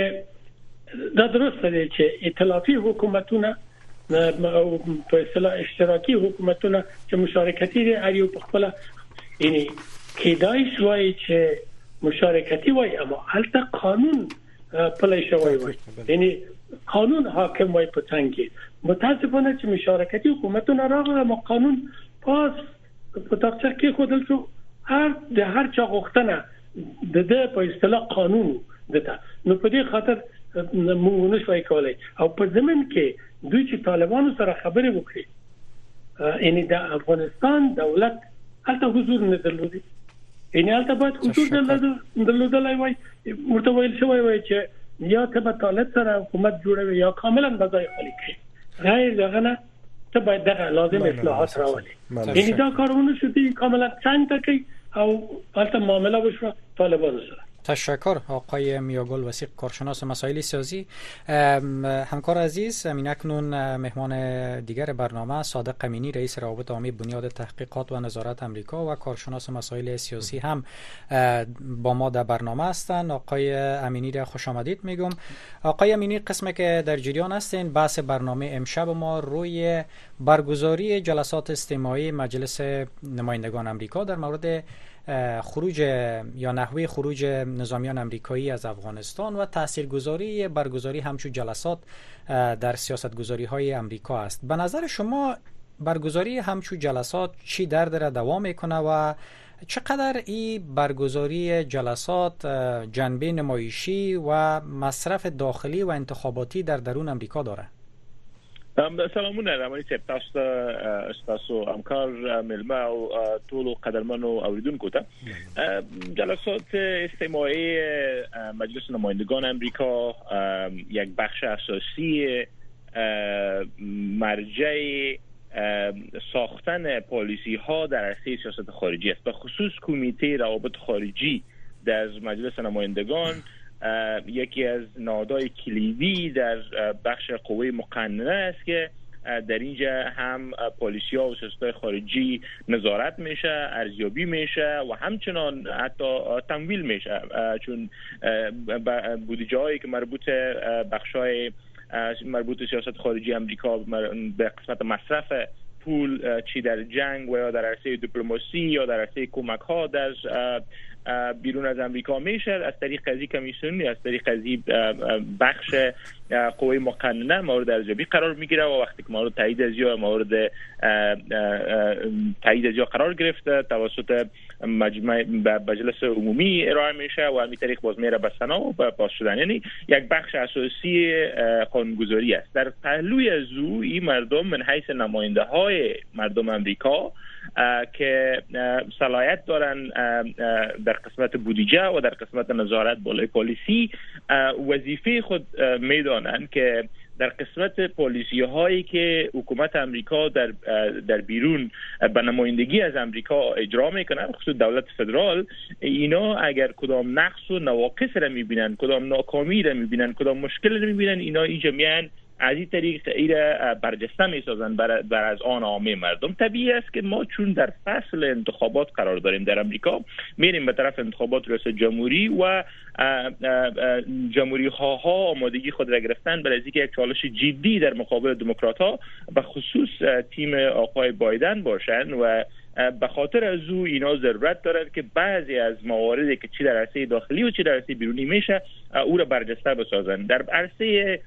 دا درسته دی چې ائتلافي حکومتونه په اصطلاح اشتراکي حکومتونه چې مشارکتي دي اړیو په خپل یعنی کېدای شوی چې مشارکتي وای اما هلته قانون پلی شوی وای. یعنی قانون حاکم وای په څنګه متاسفانه چې مشارکتي حکومتونه راغله مو قانون پاس په تاقچه کې خودل شو. هر د هر چا غوښتنه د د په اصطلاح قانون دته نو په دې خاطر موږ نشوي کولای. او په زمين کې دوی چې طالبانو سره خبرې وکړي یعنی د افغانستان دولت هلته حضور نه درلودي. یعنی هلته باید حضور درلودلای وای مرته ویل شوی وای چې یا ته به طالب سره حکومت جوړوي یا کاملا بځای خالی کړي غیر دغه نه ته باید دغه لازم اصلاحات راولي یعنی دا کارونه شدي کاملا څنګه کوي او البته معامله بشه طالبان سره تشکر آقای میاگل وسیق کارشناس مسائل سیاسی. همکار عزیز امین اکنون مهمان دیگر برنامه صادق قمینی رئیس روابط عامی بنیاد تحقیقات و نظارت امریکا و کارشناس مسائل سیاسی هم با ما در برنامه هستند. آقای امینی را خوش آمدید میگم. آقای امینی قسمه که در جریان هستین بحث برنامه امشب ما روی برگزاری جلسات استماعی مجلس نمایندگان امریکا در مورد خروج یا نحوه خروج نظامیان امریکایی از افغانستان و تاثیرگذاری برگزاری همچون جلسات در سیاستگذاری های امریکا است. به نظر شما برگزاری همچون جلسات چی درد را دوام می‌کنه و چقدر این برگزاری جلسات جنبه نمایشی و مصرف داخلی و انتخاباتی در درون امریکا داره؟ سلامونه رمانی صاحب تاسو ته تاسو همکار ملما او ټول قدرمنو اوریدونکو ته جلسات استماعی مجلس نمایندگان امریکا یک بخش اساسی مرجع ساختن پالیسی ها در عرصه سیاست خارجی است به خصوص کمیته روابط خارجی در مجلس نمایندگان یکی از نادای کلیدی در بخش قوه مقننه است که در اینجا هم پالیسی ها و سیاست خارجی نظارت میشه ارزیابی میشه و همچنان حتی تمویل میشه. چون بودجه هایی که مربوط بخش های مربوط سیاست خارجی امریکا به قسمت مصرف پول چی در جنگ و یا در عرصه دیپلماسی یا در عرصه کمک ها در بیرون از امریکا میشه از طریق قضیه کمیسیونی از طریق قضیه بخش قوه مقننه مورد ارزیابی قرار می‌گیره و وقتی که مورد تایید از یا مورد تایید از یا قرار گرفته توسط مجمع مجلس عمومی ارائه میشه و همین طریق باز میره به سنا و باز شدن. یعنی یک بخش اساسی قانونگذاری است. در پهلوی از او این مردم من حیث نماینده های مردم امریکا که صلاحیت دارن در قسمت بودجه و در قسمت نظارت بالای پالیسی وظیفه خود می‌دانند که در قسمت پالیسی هایی که حکومت امریکا در در بیرون به نمایندگی از امریکا اجرا می‌کنن خصوص دولت فدرال اینا اگر کدام نقص و نواقص را می‌بینن کدام ناکامی را می‌بینن کدام مشکل را می‌بینن اینا این جمعیاً از این طریق ایره برجسته می سازن بر, بر از آن عامه مردم. طبیعی است که ما چون در فصل انتخابات قرار داریم در امریکا میریم به طرف انتخابات رئیس جمهوری و جمهوری ها آمادگی خود را گرفتن برای اینکه یک چالش جدی در مقابل دموکرات ها به خصوص تیم آقای بایدن باشند و به خاطر از او اینا ضرورت دارد که بعضی از مواردی که چی در عرصه داخلی و چی در عرصه بیرونی میشه او را برجسته بسازند در عرصه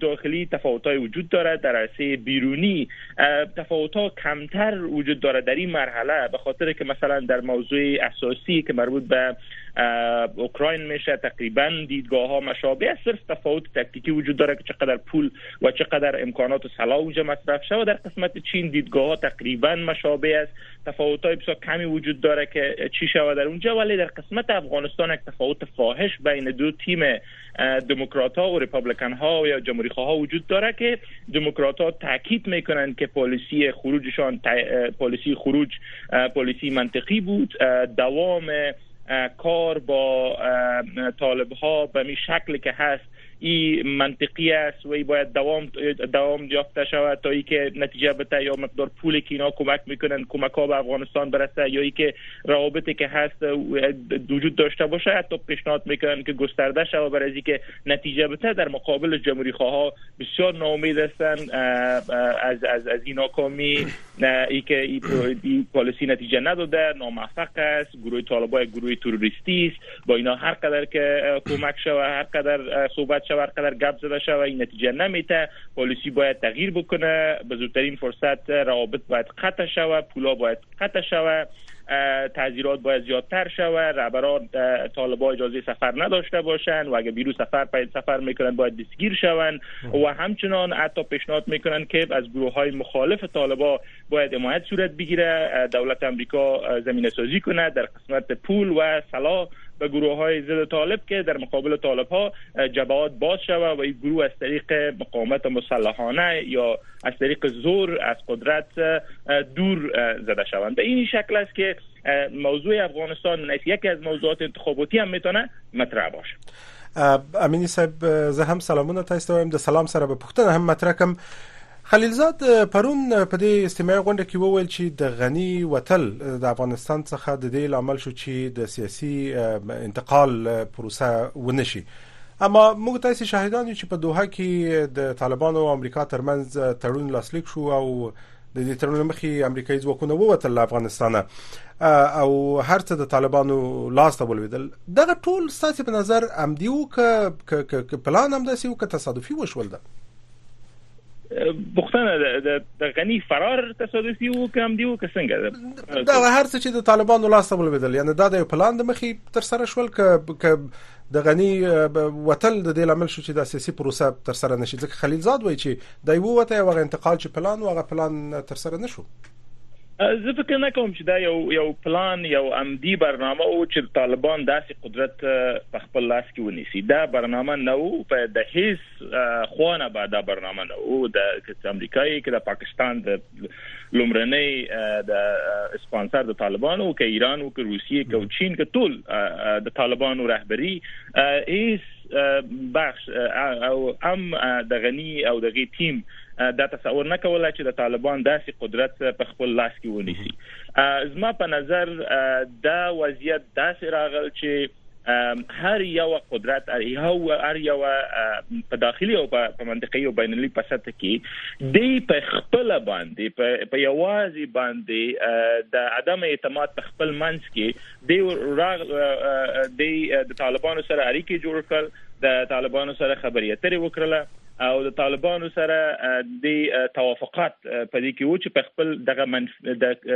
داخلی تفاوت‌های وجود دارد. در عرصه بیرونی تفاوت‌ها کمتر وجود دارد در این مرحله به خاطر که مثلا در موضوع اساسی که مربوط به اوکراین میشه تقریبا دیدگاه ها مشابه صرف تفاوت تکتیکی وجود داره که چقدر پول و چقدر امکانات و سلاح اونجا مصرف شده در قسمت چین دیدگاه ها تقریبا مشابه است. تفاوت های بسیار کمی وجود داره که چی شده در اونجا ولی در قسمت افغانستان یک تفاوت فاحش بین دو تیم دموکرات ها و ریپابلیکن ها یا جمهوری ها وجود داره که دموکرات ها تاکید می‌کنند که پالیسی خروجشان پالیسی خروج پالیسی منطقی بود. دوام کار با طالب ها به می شکل که هست این منطقی است و ای باید دوام دوام یافته شود تا ای که نتیجه بده یا مقدار پولی که اینا کمک می‌کنن کمک ها به افغانستان برسه یا ای که روابطی که هست وجود داشته باشه حتی پیشنهاد می‌کنن که گسترده شود برای اینکه نتیجه بده در مقابل جمهوری خواه بسیار ناامید هستن از از از این ناکامی ای که ای پالیسی نتیجه نداده ناموفق است گروه طالبای گروه تروریستی است با اینا هر قدر که کمک شود هر قدر صحبت شود قدر گپ زده این نتیجه نمیته پالیسی باید تغییر بکنه. به زودترین فرصت روابط باید قطع شود. پولا باید قطع شود. تعذیرات باید زیادتر شود. رهبران طالبا اجازه سفر نداشته باشند و اگر بیرو سفر پای سفر می‌کنن باید دستگیر شوند. و همچنان حتی پیشنهاد می‌کنن که از گروه های مخالف طالبا باید حمایت صورت بگیره. دولت امریکا زمینه سازی کنه در قسمت پول و سلاح به گروه های ضد طالب که در مقابل طالب ها جبهات باز شود و این گروه از طریق مقاومت مسلحانه یا از طریق زور از قدرت دور زده شوند. به این شکل است که موضوع افغانستان یکی از موضوعات انتخاباتی هم می‌تونه مطرح باشه. امینی صاحب زه هم سلامونه تاسو د سلام سره به پښتنه هم مطرح کوم خلیلزاد پرون په دې استماعي غونډه کې وویل چې د غنی وتل د افغانستان څخه د دې لامل شو چې د سیاسي انتقال پروسه ونشي اما موږ تاسو شاهدان یو چې په دوحه کې د طالبانو او امریکا ترمنځ تړون لاسلیک شو او د دې تړون مخې امریکایي ځواکونه ووتل له افغانستانه. او هر څه د طالبانو لاس ته ولویدل دغه ټول ستاسو په نظر امدیو ک پلان هم داسې او ک تصادفي وشول ده بوختنه د غنی فرار تصادفي وو کوم دیو که څنګه؟ دا هر څه چې د طالبانو لاس ته ولویدل یعنی دا د پلان د مخې تر سره شول ک د غنی وتل د دې لامل شو چې د سیاسي پروسه تر سره نشي ځکه خلیلزاد وایي چې د یو وته او انتقال چې پلان او هغه پلان تر سره نشو زه فکر نه کوم چې دا یو یو پلان یو عمدي برنامه او چې طالبان داسې قدرت په خپل لاس کې ونیسي. دا برنامه نه وو په د هیڅ خوانه به دا برنامه نه وو. د امریکایي کې د پاکستان د لومړنۍ د سپانسر د طالبانو او کې ایران او کې روسیې کې چین کې ټول د طالبانو رهبری هیڅ بخش او ام د غنی او دغه تیم دا تصور نه کولای چې د طالبان داسې قدرت په خپل لاس کې ونیسي. زما په نظر دا وضعیت داسې راغل چې هر یو قدرت هر یو هر یو په داخلي او په منطقي او بینالمللي په سطح کې دی په خپل باندې په یوازي باندې د عدم اعتماد په خپل منځ کې دی راغ د طالبانو سره اړیکې جوړ کړل د طالبانو سره خبرې اترې وکړه او د طالبانو سره د توافقات په دې کې و چې په خپل دغه منف... د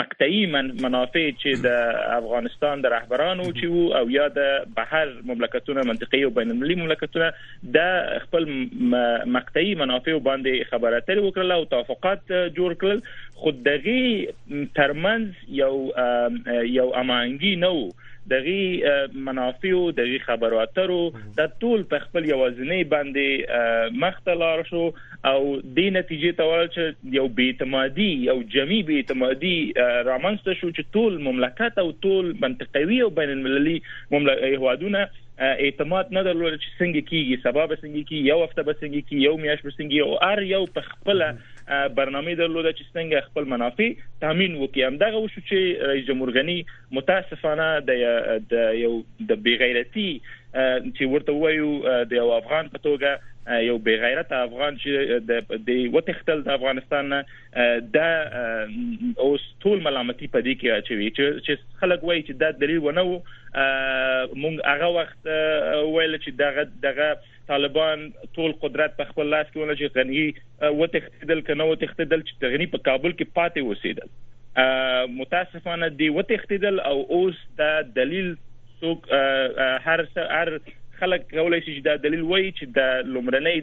مقطعي من... منافع چې د افغانستان د رهبرانو چې وو او یا د بهر مملکتونو منطقي او بین المللي مملکتونو د خپل مقطعي منافع باندې خبره اترې وکړه او توافقات جوړ کړل. خود دغه ترمنځ یو یو امانګي نو دغه منافع او دغه خبرو اترو د ټول په خپل یوازنی باندې مختلار شو او د نتیجې ته ورل چې یو بیتمادي یو جمعي بیتمادي رامنځته شو چې ټول مملکت او ټول منطقوي او بین المللي هوادونه اعتماد نه درلود چې څنګه کیږي سبب څنګه کیږي یو هفته به څنګه کیږي یو میاشت به څنګه او ار یو په خپل برنامه درلود چې څنګه خپل منافع تامین وکړي. هم دغه وشو چې رئیس جمهور غنی متاسفانه د یو د بیغیرتی چې ورته وایو د یو افغان په توګه یو بی غیرت افغان چې د وتختل د افغانستان د اوس ټول ملامتي په دې کې اچوي چې خلک وایي چې دا دلیل ونه وو مونږ هغه وخت ویل چې دغه دغه طالبان ټول قدرت په خپل لاس کې ونه چې غني وتختدل کنه وتختدل چې غني په کابل کې پاتې وسیدل متاسفانه دی وتختدل او اوس دا دلیل څوک هر هر خلک کولای شي چې دا دلیل وایي چې د لومړنۍ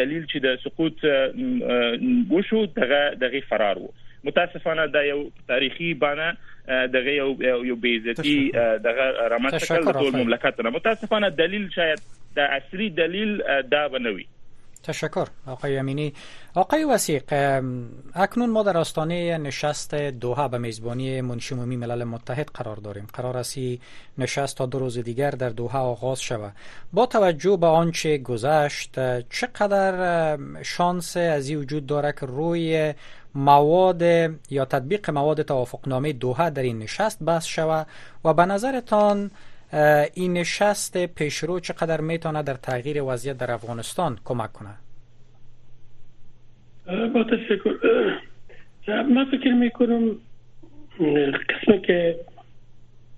دلیل چې د سقوط وشو دغه دغه فرار وو متاسفانه دا یو تاریخي بانه دغه یو یو بیزتی دغه رامنځته کړل ټول مملکت نه. متاسفانه دلیل شاید د اصلي دلیل دا بنوي تشکر آقای امینی. آقای وسیق اکنون ما در آستانه نشست دوها به میزبانی منشمومی ملل متحد قرار داریم. قرار است نشست تا دو روز دیگر در دوها آغاز شود. با توجه به آنچه گذشت چقدر شانس از این وجود داره که روی مواد یا تطبیق مواد توافقنامه دوها در این نشست بحث شود و به نظرتان این نشست پیشرو چقدر می‌تونه در تغییر وضعیت در افغانستان کمک کنه؟ با تشکر. من فکر می‌کنم قسمی که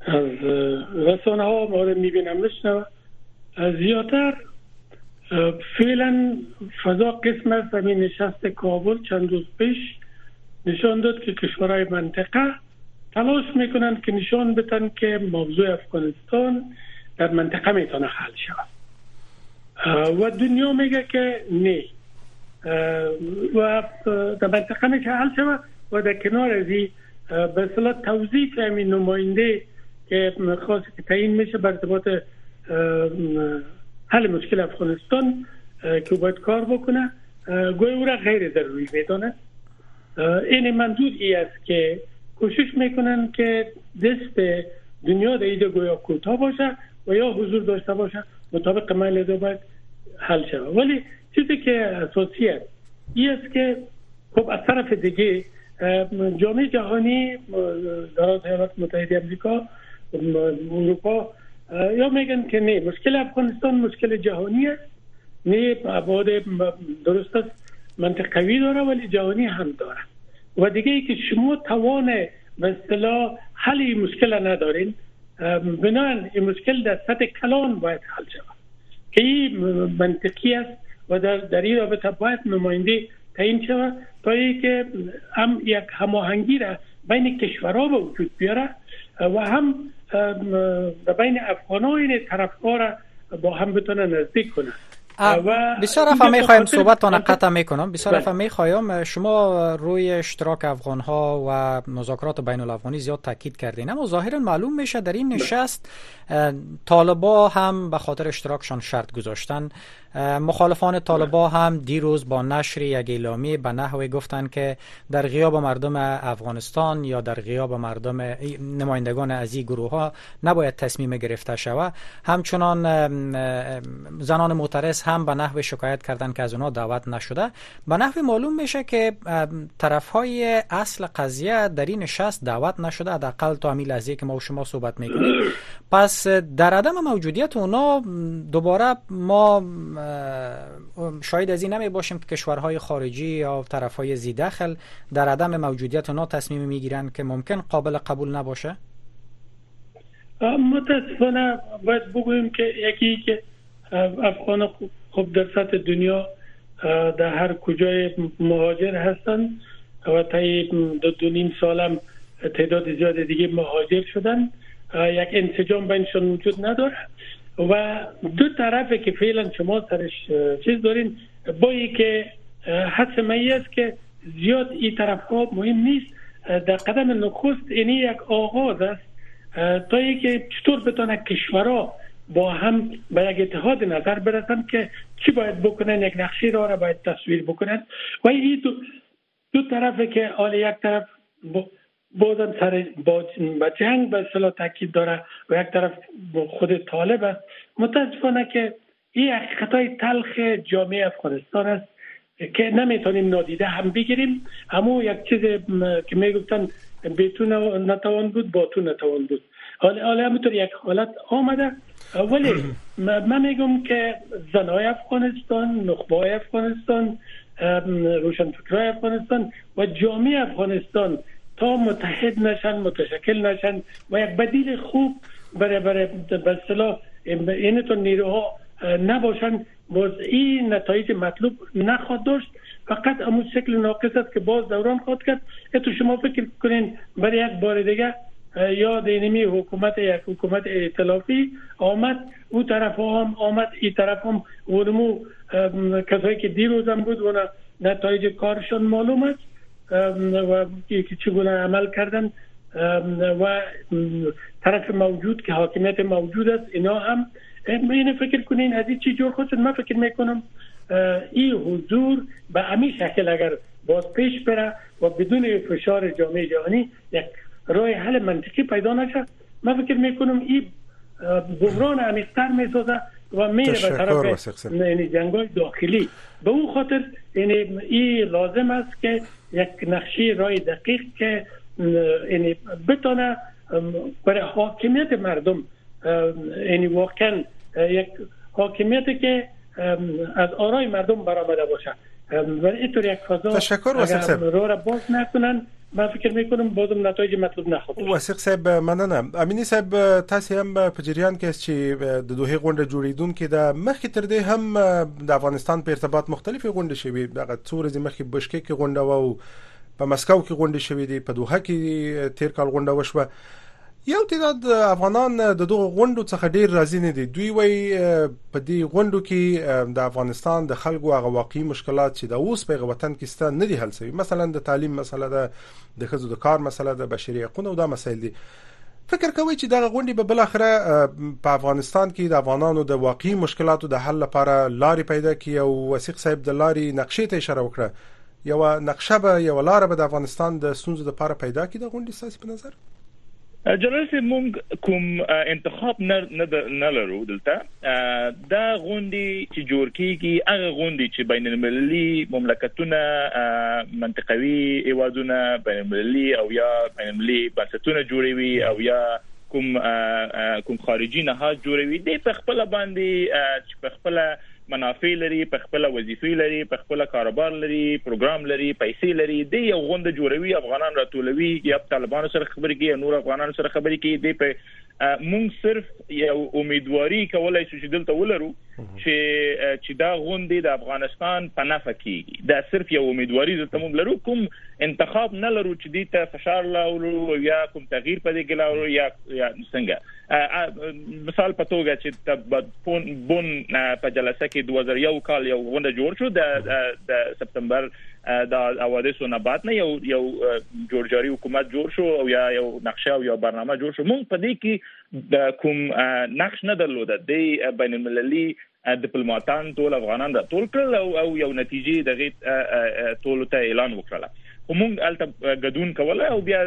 از رسانه ها مورد می‌بینم نشنو زیادتر فعلا فضا قسم از همین نشست کابل چند روز پیش نشان داد که کشورهای منطقه تلاش می‌کنند که نشان بتن که موضوع افغانستان در منطقه می‌تونه حل شود. و دنیا میگه که نه. و در منطقه میشه حل شود و در کنار از به صلاح توضیح همین نماینده که خاص که تعیین میشه بر ارتباط حل مشکل افغانستان که باید کار بکنه. گوی او را غیر ضروری میدانه این منظور ای است که کوشش می‌کنن که دست دنیا در ایده گویا کوتاه باشه و یا حضور داشته باشه. مطابق من باید حل شود. ولی چیزی که اساسی است این است که خب از طرف دیگه جامعه جهانی در ایالات متحده امریکا اروپا یا میگن که نه مشکل افغانستان مشکل جهانی است. نه ابعاد درست است منطقوی داره ولی جهانی هم داره. و دیگه ای که شما توان به اصطلاح حل این مشکل ندارین بنان این مشکل در سطح کلان باید حل شود. که این منطقی است و در, در این رابطه باید نماینده تعیین شود تا که هم یک هماهنگی را بین کشورها به وجود بیاره و هم بین افغان طرفدار با هم بتونه نزدیک کنه. بسیار افا می خواهیم صحبت تان قطع می کنم بسیار افا می خواهیم شما روی اشتراک افغان ها و مذاکرات بین الافغانی زیاد تاکید کردین. اما ظاهرا معلوم میشه در این نشست طالبا هم به خاطر اشتراکشان شرط گذاشتن. مخالفان طالبا هم دیروز با نشر یک اعلامیه به نحوی گفتند که در غیاب مردم افغانستان یا در غیاب مردم نمایندگان از این گروه ها نباید تصمیم گرفته شود. همچنان زنان معترض هم به نحو شکایت کردند که از اونها دعوت نشده. به نحو معلوم میشه که طرف های اصل قضیه در این نشست دعوت نشده حداقل تا همین لحظه که ما و شما صحبت می‌کنیم. پس در عدم موجودیت اونا دوباره ما شاید از این نمی باشیم که کشورهای خارجی یا طرفهای زیدخل در عدم موجودیت اونا تصمیم می‌گیرند که ممکن قابل قبول نباشه؟ متاسفانه باید بگوییم که یکی که افغان خوب در سطح دنیا در هر کجای مهاجر هستن و تا دو, دو نیم سالم تعداد زیاد دیگه مهاجر شدن یک انسجام بینشون وجود نداره. و دو طرفه که فعلا شما سرش چیز دارین. با که حس است که زیاد این طرف ها مهم نیست. در قدم نخست اینی یک آغاز است. تا که چطور بتونه کشورها با هم به یک اتحاد نظر برسن که چی باید بکنن یک نقشه را, باید تصویر بکنن. و این دو, دو طرفه که حال یک طرف بازم سر با جنگ به اصطلاح تاکید داره و یک طرف خود طالب است. متاسفانه که این حقیقت تلخ جامعه افغانستان است که نمی‌تونیم نادیده هم بگیریم. اما یک چیز که می‌گفتن بیتون نتوان بود با تو نتوان بود. حالا حالا همونطور یک حالت آمده. ولی من میگم که زنای افغانستان نخبه افغانستان روشنفکرای افغانستان و جامعه افغانستان تا متحد نشن متشکل نشن و یک بدیل خوب برای برای به اصطلاح اینتون نیروها نباشن. باز این نتایج مطلوب نخواد داشت. فقط امو شکل ناقص است که باز دوران خواهد کرد. تو شما فکر کنین برای یک بار دیگه یا دینمی حکومت یک حکومت ائتلافی آمد. او طرف هم آمد این طرف هم ونمو کسایی که دیروز هم بود و نتایج کارشان معلوم است. و چگونه عمل کردن و طرف موجود که حاکمیت موجود است اینا هم اینو فکر کنین از این چی جور خود من فکر می‌کنم این حضور به همین شکل اگر باز پیش بره و بدون فشار جامعه جهانی یک راه حل منطقی پیدا نشه من فکر می‌کنم این بحران عمیقتر می‌سازه. و میره به طرف یعنی جنگ داخلی. به اون خاطر یعنی این لازم است که یک نقشه رای دقیق که یعنی بتونه برای حاکمیت مردم یعنی واقعا یک حاکمیت که از آرای مردم برآمده باشه ولی اینطور یک فضا تشکر واسه رو را باز نکنن من فکر میکنم بازم نتایج مطلوب نخواهد وسیق صاحب مننه امینی صاحب تاسو هم په جریان کې چې د دوه غونډه جوړیدونکو د مخکې تر دې هم د افغانستان په ارتباط مختلفې غونډې شوې دغه څو ورځې مخکې بشکک غونډه و په مسکو کې غونډه شوې دي په دوحه کې تیر کال غونډه وشوه یو تعداد افغانان د دغه غونډو څخه ډیر راضي نه دي. دوی وای په دې غونډو کې د افغانستان د خلکو هغه واقعي مشکلات چې د اوس په وطن کې ستان نه دي حل شوی مثلا د تعلیم مسله ده د خزو د کار مسله ده بشري حقوق او دا مسایل دي. فکر کوي چې دغه غونډې به بل اخره په افغانستان کې د افغانانو د واقعي مشکلاتو د حل لپاره لارې پیدا کړي او وسیق صاحب د لارې نقشې ته اشاره وکړه. یو نقشه به یو لار به د افغانستان د سونځو لپاره پیدا کړي د غونډې ساسي په نظر جنرال سي مونږ کوم انتخاب نه لرو دلته دا غونډي چې جوړ کیږي هغه غونډي چې بین المللي مملکتونه منطقوي ایوازونه بین المللي او یا بین المللي بنسټونه جوړوي او یا کوم کوم خارجي نه جوړوي د په خپل باندې په خپل منافع لري په خپل وظیفې لري په خپل کاروبار لري پروګرام لري پیسې لري د یو غونډه جوړوي افغانان راټولوي یا طالبانو سره خبرې کوي نور افغانانو سره خبرې کوي. د په مونږ صرف یو امیدواري کولای شو چې دلته ولرو چې چې دا غونډه د افغانستان په نفع کیږي. دا صرف یو امیدواري زته مونږ لرو. کوم انتخاب نه لرو چې دې ته فشار لاولو یا کوم تغییر پدې کې لاولو یا یا څنګه. مثال په توګه چې بون په جلسه کې 2001 کال یو غونډه جوړ شو د د سپتمبر د حوادثو نه بعد نه یو یو جوړجاري حکومت جوړ شو او یا یو نقشه او یو برنامه جوړ شو. مونږ په دې کې د کوم نقش نه درلود د بین المللي ډیپلوماټان ټول افغانان د ټول کړل او, یو نتیجې دغه ټول ته اعلان وکړه کومه الته غدون کوله او بیا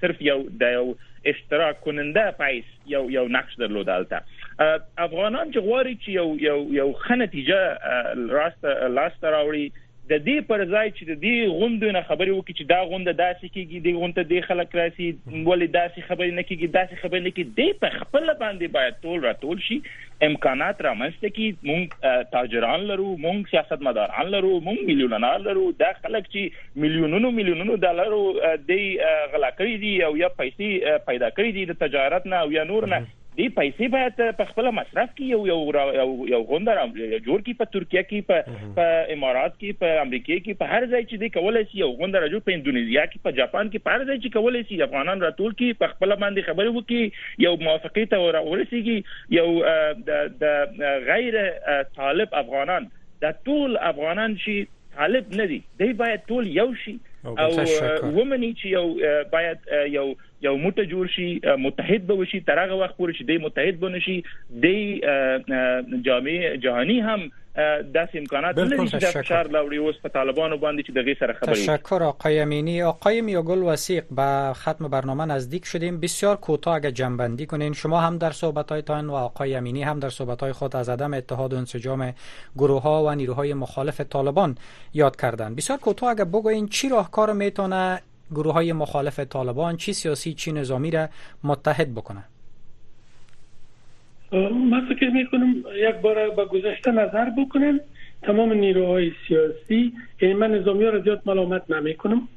صرف یو د یو اشتراک کننده پایس یو یو نقش درلود الته افغانان چې غواړي چې یو یو یو خنتیجه راست لاست راوړي د دې پر ځای چې د دې غونډې نه خبرې وکړي چې دا غونډه داسې کیږي د غونډه د خلک راسي ولې داسې خبرې نه کیږي داسې خبرې نه کیږي د په خپل باندې باید ټول راټول شي امکانات رامنځته کی مونږ تاجران لرو مونږ سیاستمداران لرو مونږ میلیونر لرو دا خلک چې میلیونونو میلیونونو ډالرو د غلا کړی دي او یا پیسې پیدا کړی دي د تجارت نه او یا نور نه دې پیسې باید په خپل مصرف کې یو یو یو یو غونډه جوړ کی په ترکیه کې په په امارات کې په امریکا کې په هر ځای چې دې کولای شي یو غونډه جوړ په انډونیزیا کې په جاپان کې په هر ځای چې کولای شي افغانان راټول کی په خپل باندې خبرې وکړي یو موافقه ته ورسیږي یو د د غیر طالب افغانان د ټول افغانان شي طالب نه دي دوی باید ټول یو شي او ومني چې یو باید یو یو موټه جوړ شي متحد به وشي تر هغه وخت پورې چې د متحد بنشي د جامع جهانی هم داسې امکانات لري چې د فشار لاوړي اوس په طالبانو باندې چې دغه سره خبرې تشکر آقای امینی. آقای میاگل وسیق به ختم برنامه نزدیک شدیم. بسیار کوتاه اگه جنبندی کنین. شما هم در صحبت‌هایتان و آقای امینی هم در صحبت‌های خود از عدم اتحاد و انسجام گروه ها و نیروهای مخالف طالبان یاد کردن بسیار کوتاه اگه بگوین چی راهکار می‌تونه گروه های مخالف طالبان چی سیاسی چی نظامی را متحد بکنه من فکر می‌کنم یک بار با گذشته نظر بکنن. تمام نیروهای سیاسی یعنی من نظامی ها را زیاد ملامت نمی کنم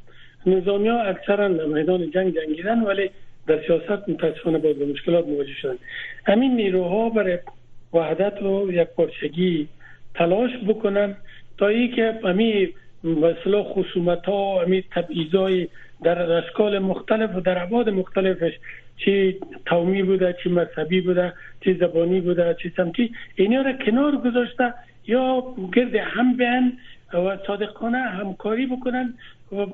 نظامی ها اکثرا میدان جنگ جنگیدن ولی در سیاست متاسفانه باید به مشکلات مواجه شدن. همین نیروها برای وحدت و یک پارچگی تلاش بکنن تا ای که همین مثلا خصومت ها همین تبعیضای در اشکال مختلف و در عباد مختلفش چی تومی بوده چی مذهبی بوده چی زبانی بوده چی سمتی اینا را کنار گذاشته یا گرد هم بیان و صادقانه همکاری بکنن و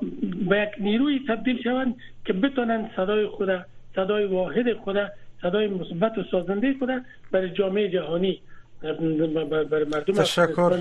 به یک نیروی تبدیل شوند که بتونن صدای خود صدای واحد خود صدای مثبت و سازنده خود برای جامعه جهانی بر مردم تشکر.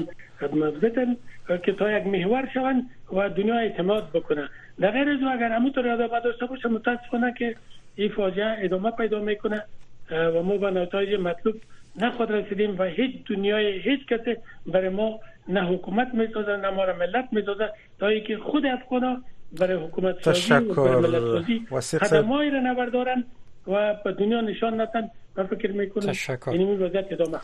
بتن. که تا یک محور شوند و دنیا اعتماد بکنه. در غیر از اگر همونطور یاد داشته باشه متاسفانه که این فاجعه ادامه پیدا می‌کنه و ما به نتایج مطلوب نخود رسیدیم و هیچ دنیای هیچ کسی برای ما نه حکومت می‌سازه نه ما را ملت می‌سازه تا اینکه خود افغانا برای حکومت سازی و برای ملت سازی خدمایی را نبردارن و به دنیا نشان ندن و فکر می‌کنم این وضعیت ادامه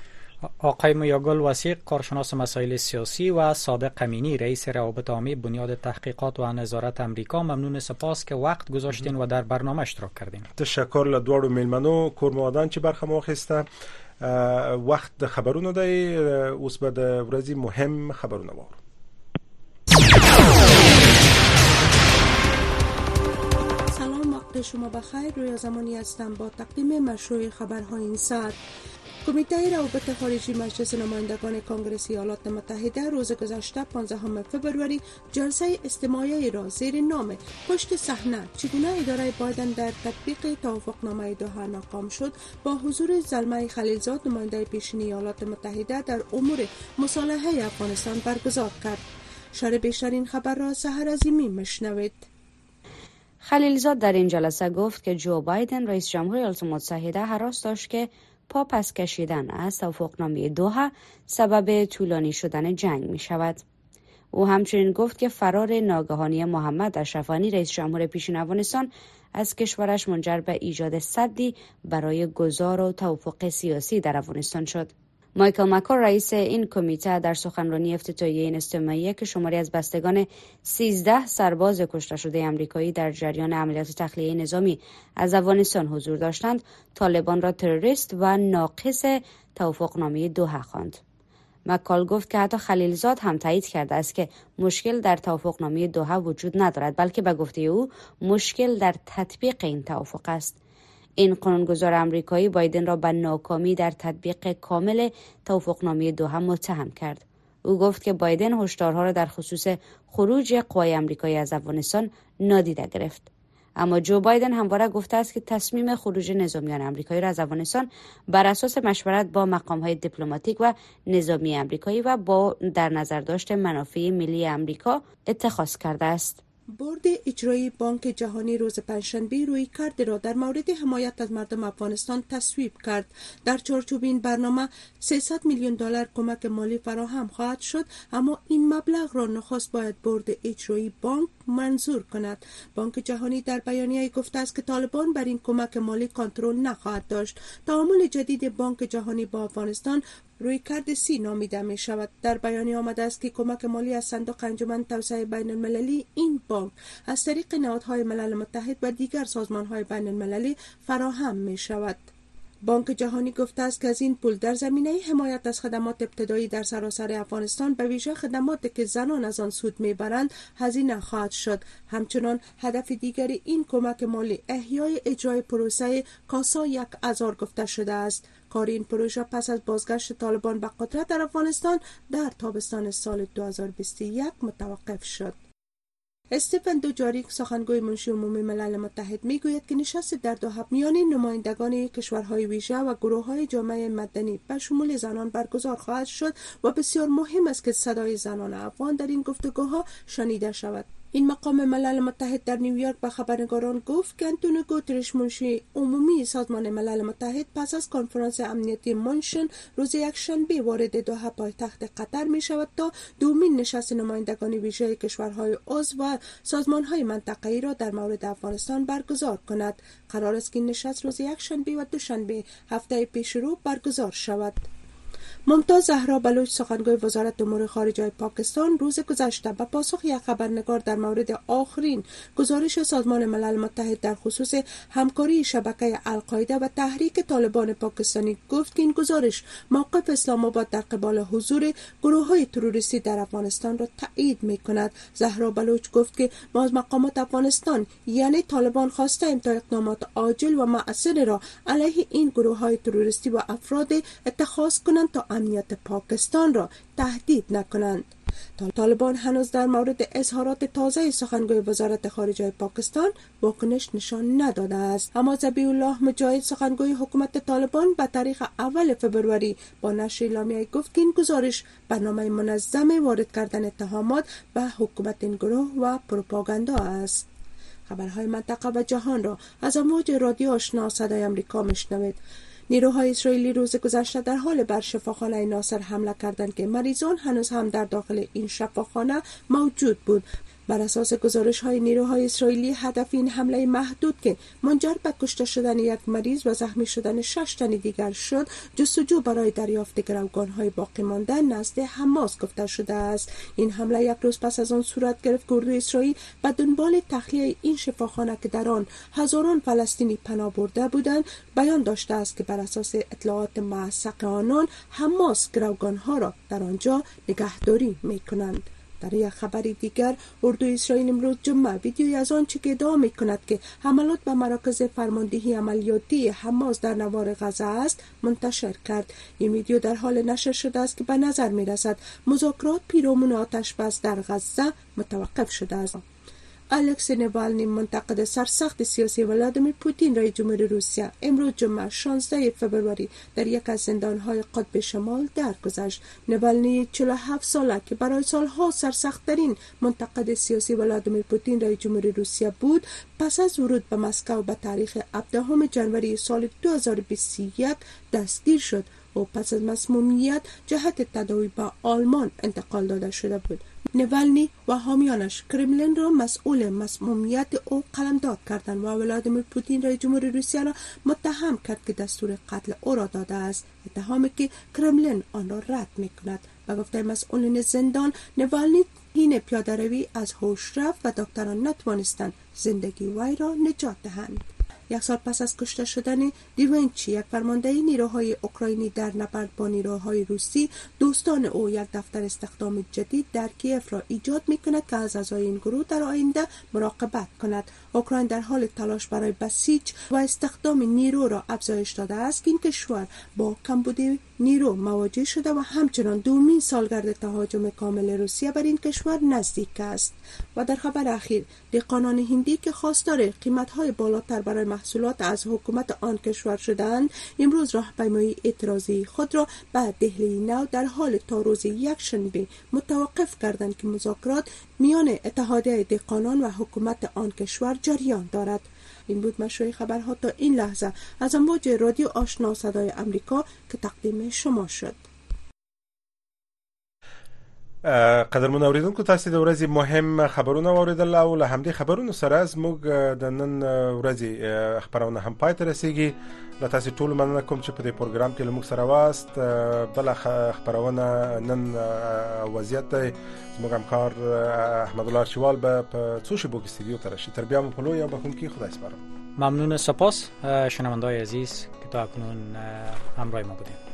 آقای میاگل وسیق کارشناس مسائل سیاسی و صادق امینی رئیس روابط عامی بنیاد تحقیقات و نظارت امریکا. ممنون سپاس که وقت گذاشتین و در برنامه اشتراک کردین. تشکر له دوړو میلمنو کورموادان چې برخه واخیسته وخت د خبرونو دی. اوس به د ورځې مهم خبرونه وورو سلام وقت شما بخیر. روی زمانی هستم. با تقدیم مشروع خبرهای این ساعت. کمیته روابط خارجی مجلس نمایندگان کنگره ایالات متحده روز گذشته 15 فبروری جلسه استماعی را زیر نام پشت صحنه چگونه اداره بایدن در تطبیق توافقنامه دوها ناکام شد با حضور زلمه خلیلزاد نماینده پیشین ایالات متحده در امور مصالحه افغانستان برگزار کرد. شر بیشترین خبر را سهر عظیمی مشنوید خلیلزاد در این جلسه گفت که جو بایدن رئیس جمهور ایالات متحده حراس داشت که پا پس کشیدن از توافقنامه دوها سبب طولانی شدن جنگ می شود. او همچنین گفت که فرار ناگهانی محمد اشرفانی رئیس جمهور پیشین افغانستان از کشورش منجر به ایجاد صدی برای گذار و توافق سیاسی در افغانستان شد. مایکل مکور رئیس این کمیته در سخنرانی افتتاحیه این استماعیه که شماری از بستگان 13 سرباز کشته شده امریکایی در جریان عملیات تخلیه نظامی از افغانستان حضور داشتند طالبان را تروریست و ناقص توافقنامه دوحه خواند. مکال گفت که حتی خلیلزاد هم تایید کرده است که مشکل در توافقنامه دوحه وجود ندارد بلکه به گفته او مشکل در تطبیق این توافق است. این قانونگذار امریکایی بایدن را به ناکامی در تطبیق کامل توافقنامه دوحه متهم کرد او گفت که بایدن هشدارها را در خصوص خروج قوای امریکایی از افغانستان نادیده گرفت اما جو بایدن همواره گفته است که تصمیم خروج نظامیان امریکایی را از افغانستان بر اساس مشورت با مقامهای دیپلماتیک و نظامی امریکایی و با در نظر داشت منافع ملی امریکا اتخاذ کرده است. بورد اجرایی بانک جهانی روز پنجشنبه روی کرد را در مورد حمایت از مردم افغانستان تصویب کرد. در چارچوب این برنامه 300 میلیون دلار کمک مالی فراهم خواهد شد اما این مبلغ را نخست باید بورد اجرایی بانک منظور کند. بانک جهانی در بیانیه گفته است که طالبان بر این کمک مالی کنترل نخواهد داشت. تعامل جدید بانک جهانی با افغانستان روی کرد سی نامیده می شود. در بیانیه آمده است که کمک مالی از صندوق انجمن توسعه بین المللی این بانک از طریق نهادهای ملل متحد و دیگر سازمان های بین المللی فراهم می شود. بانک جهانی گفته است که از این پول در زمینه حمایت از خدمات ابتدایی در سراسر افغانستان به ویژه خدماتی که زنان از آن سود می‌برند هزینه خواهد شد. همچنان هدف دیگری این کمک مالی احیای اجرای پروسه کاسا یک ازار گفته شده است. کار این پروژه پس از بازگشت طالبان به قدرت در افغانستان در تابستان سال 2021 متوقف شد. استفن دوجاریک سخنگوی منشی عمومی ملل متحد می‌گوید که نشست در دوحه میان نمایندگان کشورهای ویژه و گروه های جامعه مدنی به شمول زنان برگزار خواهد شد و بسیار مهم است که صدای زنان افغان در این گفتگوها شنیده شود. این مقام ملل متحد در نیویورک به خبرنگاران گفت که انتونیو گوترش منشی عمومی سازمان ملل متحد پس از کنفرانس امنیتی منشن روز یک شنبه وارد دوحه پایتخت قطر می شود تا دومین نشست نمایندگان ویژه کشورهای عضو و سازمان های منطقه‌ای را در مورد افغانستان برگزار کند. قرار است که این نشست روز یک شنبه و دوشنبه هفته پیش رو برگزار شود. ممتاز زهرا بلوچ سخنگوی وزارت امور خارجه پاکستان روز گذشته به پاسخ یک خبرنگار در مورد آخرین گزارش سازمان ملل متحد در خصوص همکاری شبکه القاعده و تحریک طالبان پاکستانی گفت که این گزارش موقف اسلام آباد در قبال حضور گروه های تروریستی در افغانستان را تایید می کند زهرا بلوچ گفت که ما از مقامات افغانستان یعنی طالبان خواسته ام تا اقدامات عاجل و معصر را علیه این گروه های تروریستی و افراد اتخاذ کنند تا امنیت پاکستان را تهدید نکنند. طالبان هنوز در مورد اظهارات تازه سخنگوی وزارت خارجه پاکستان واکنش نشان نداده است. اما زبی الله مجاهد سخنگوی حکومت طالبان به تاریخ اول فبروری با نشر اعلامیه گفت که این گزارش برنامه منظم وارد کردن اتهامات به حکومت این گروه و پروپاگاندا است. خبرهای منطقه و جهان را از امواج رادیو آشنا صدای امریکا میشنوید. نیروهای اسرائیلی روز گذشته در حال بر شفاخانه ناصر حمله کردند که مریضان هنوز هم در داخل این شفاخانه موجود بود. بر اساس گزارش های نیروهای اسرائیلی هدف این حمله محدود که منجر به کشته شدن یک مریض و زخمی شدن شش تن دیگر شد جستجو برای دریافت گروگان های باقی مانده نزد حماس گفته شده است. این حمله یک روز پس از آن صورت گرفت که اردوی اسرائیل به دنبال تخلیه این شفاخانه که در آن هزاران فلسطینی پناه برده بودند بیان داشته است که بر اساس اطلاعات معسق آنان حماس گروگان ها را در آنجا نگهداری می کنند در یک خبر دیگر اردو اسرائیل امروز جمعه ویدیوی از آنچه که ادعا می کند که حملات به مراکز فرماندهی عملیاتی حماس در نوار غزه است منتشر کرد. این ویدیو در حال نشر شده است که به نظر می رسد مذاکرات پیرامون آتش بس در غزه متوقف شده است. الکس نوالنی منتقد سرسخت سیاسی ولادیمیر پوتین رئیس جمهور روسیه امروز جمعه 16 فوریه در یک از زندانهای قطب شمال درگذشت نوالنی 47 ساله که برای سالها سرسختترین منتقد سیاسی ولادیمیر پوتین رئیس جمهور روسیه بود پس از ورود به مسکو به تاریخ 17 جنوری سال 2021 دستگیر شد و پس از مسمومیت جهت تداوی به آلمان انتقال داده شده بود. نولنی و حامیانش کرملین را مسئول مسمومیت او قلمداد کردند و ولادیمیر پوتین رئیس جمهور روسیه را متهم کرد که دستور قتل او را داده است. اتهامی که کرملین آن را رد می کند به گفته مسئولین زندان نوالنی هین پیاده روی از هوش رفت و دکتران نتوانستند زندگی وی را نجات دهند. یک سال پس از کشته شدن دیونچی یک فرمانده نیروهای اوکراینی در نبرد با نیروهای روسی دوستان او یک دفتر استخدام جدید در کیف را ایجاد می کند که از اعضای این گروه در آینده مراقبت کند. اوکراین در حال تلاش برای بسیج و استخدام نیرو را افزایش داده است. که این کشور با کمبود نیرو مواجه شده و همچنان دومین سالگرد تهاجم کامل روسیه بر این کشور نزدیک است. و در خبر اخیر دهقانان هندی که خواستار قیمتهای بالاتر برای محصولات از حکومت آن کشور شدند امروز راهپیمایی اعتراضی خود را به دهلی نو در حال تا روز یکشنبه متوقف کردند که مذاکرات میان اتحادیه دهقانان و حکومت آن کشور جریان دارد. این بود مشروع خبرها تا این لحظه. از امواج رادیو آشنا صدای امریکا که تقدیم شما شد. قدرمن اوریدونکو تاسو د ورځې مهم خبرونه اوریدل او له همدې خبرونو سره زموږ د نن ورځې خبرونه هم پای ته رسیدي له تاسو ټول مننه کوم چې په دې پروګرام کې لموږ سره واست. بل خبرونه نن وضعیت زموږ همکار احمد الله شوال به په څو شبو کې استودیو ته راشي. تر بیا مو په لوی او بخون کې خدای سپارم. ممنون سپاس. شنوندای عزیز که تا اکنون همراه ما بودید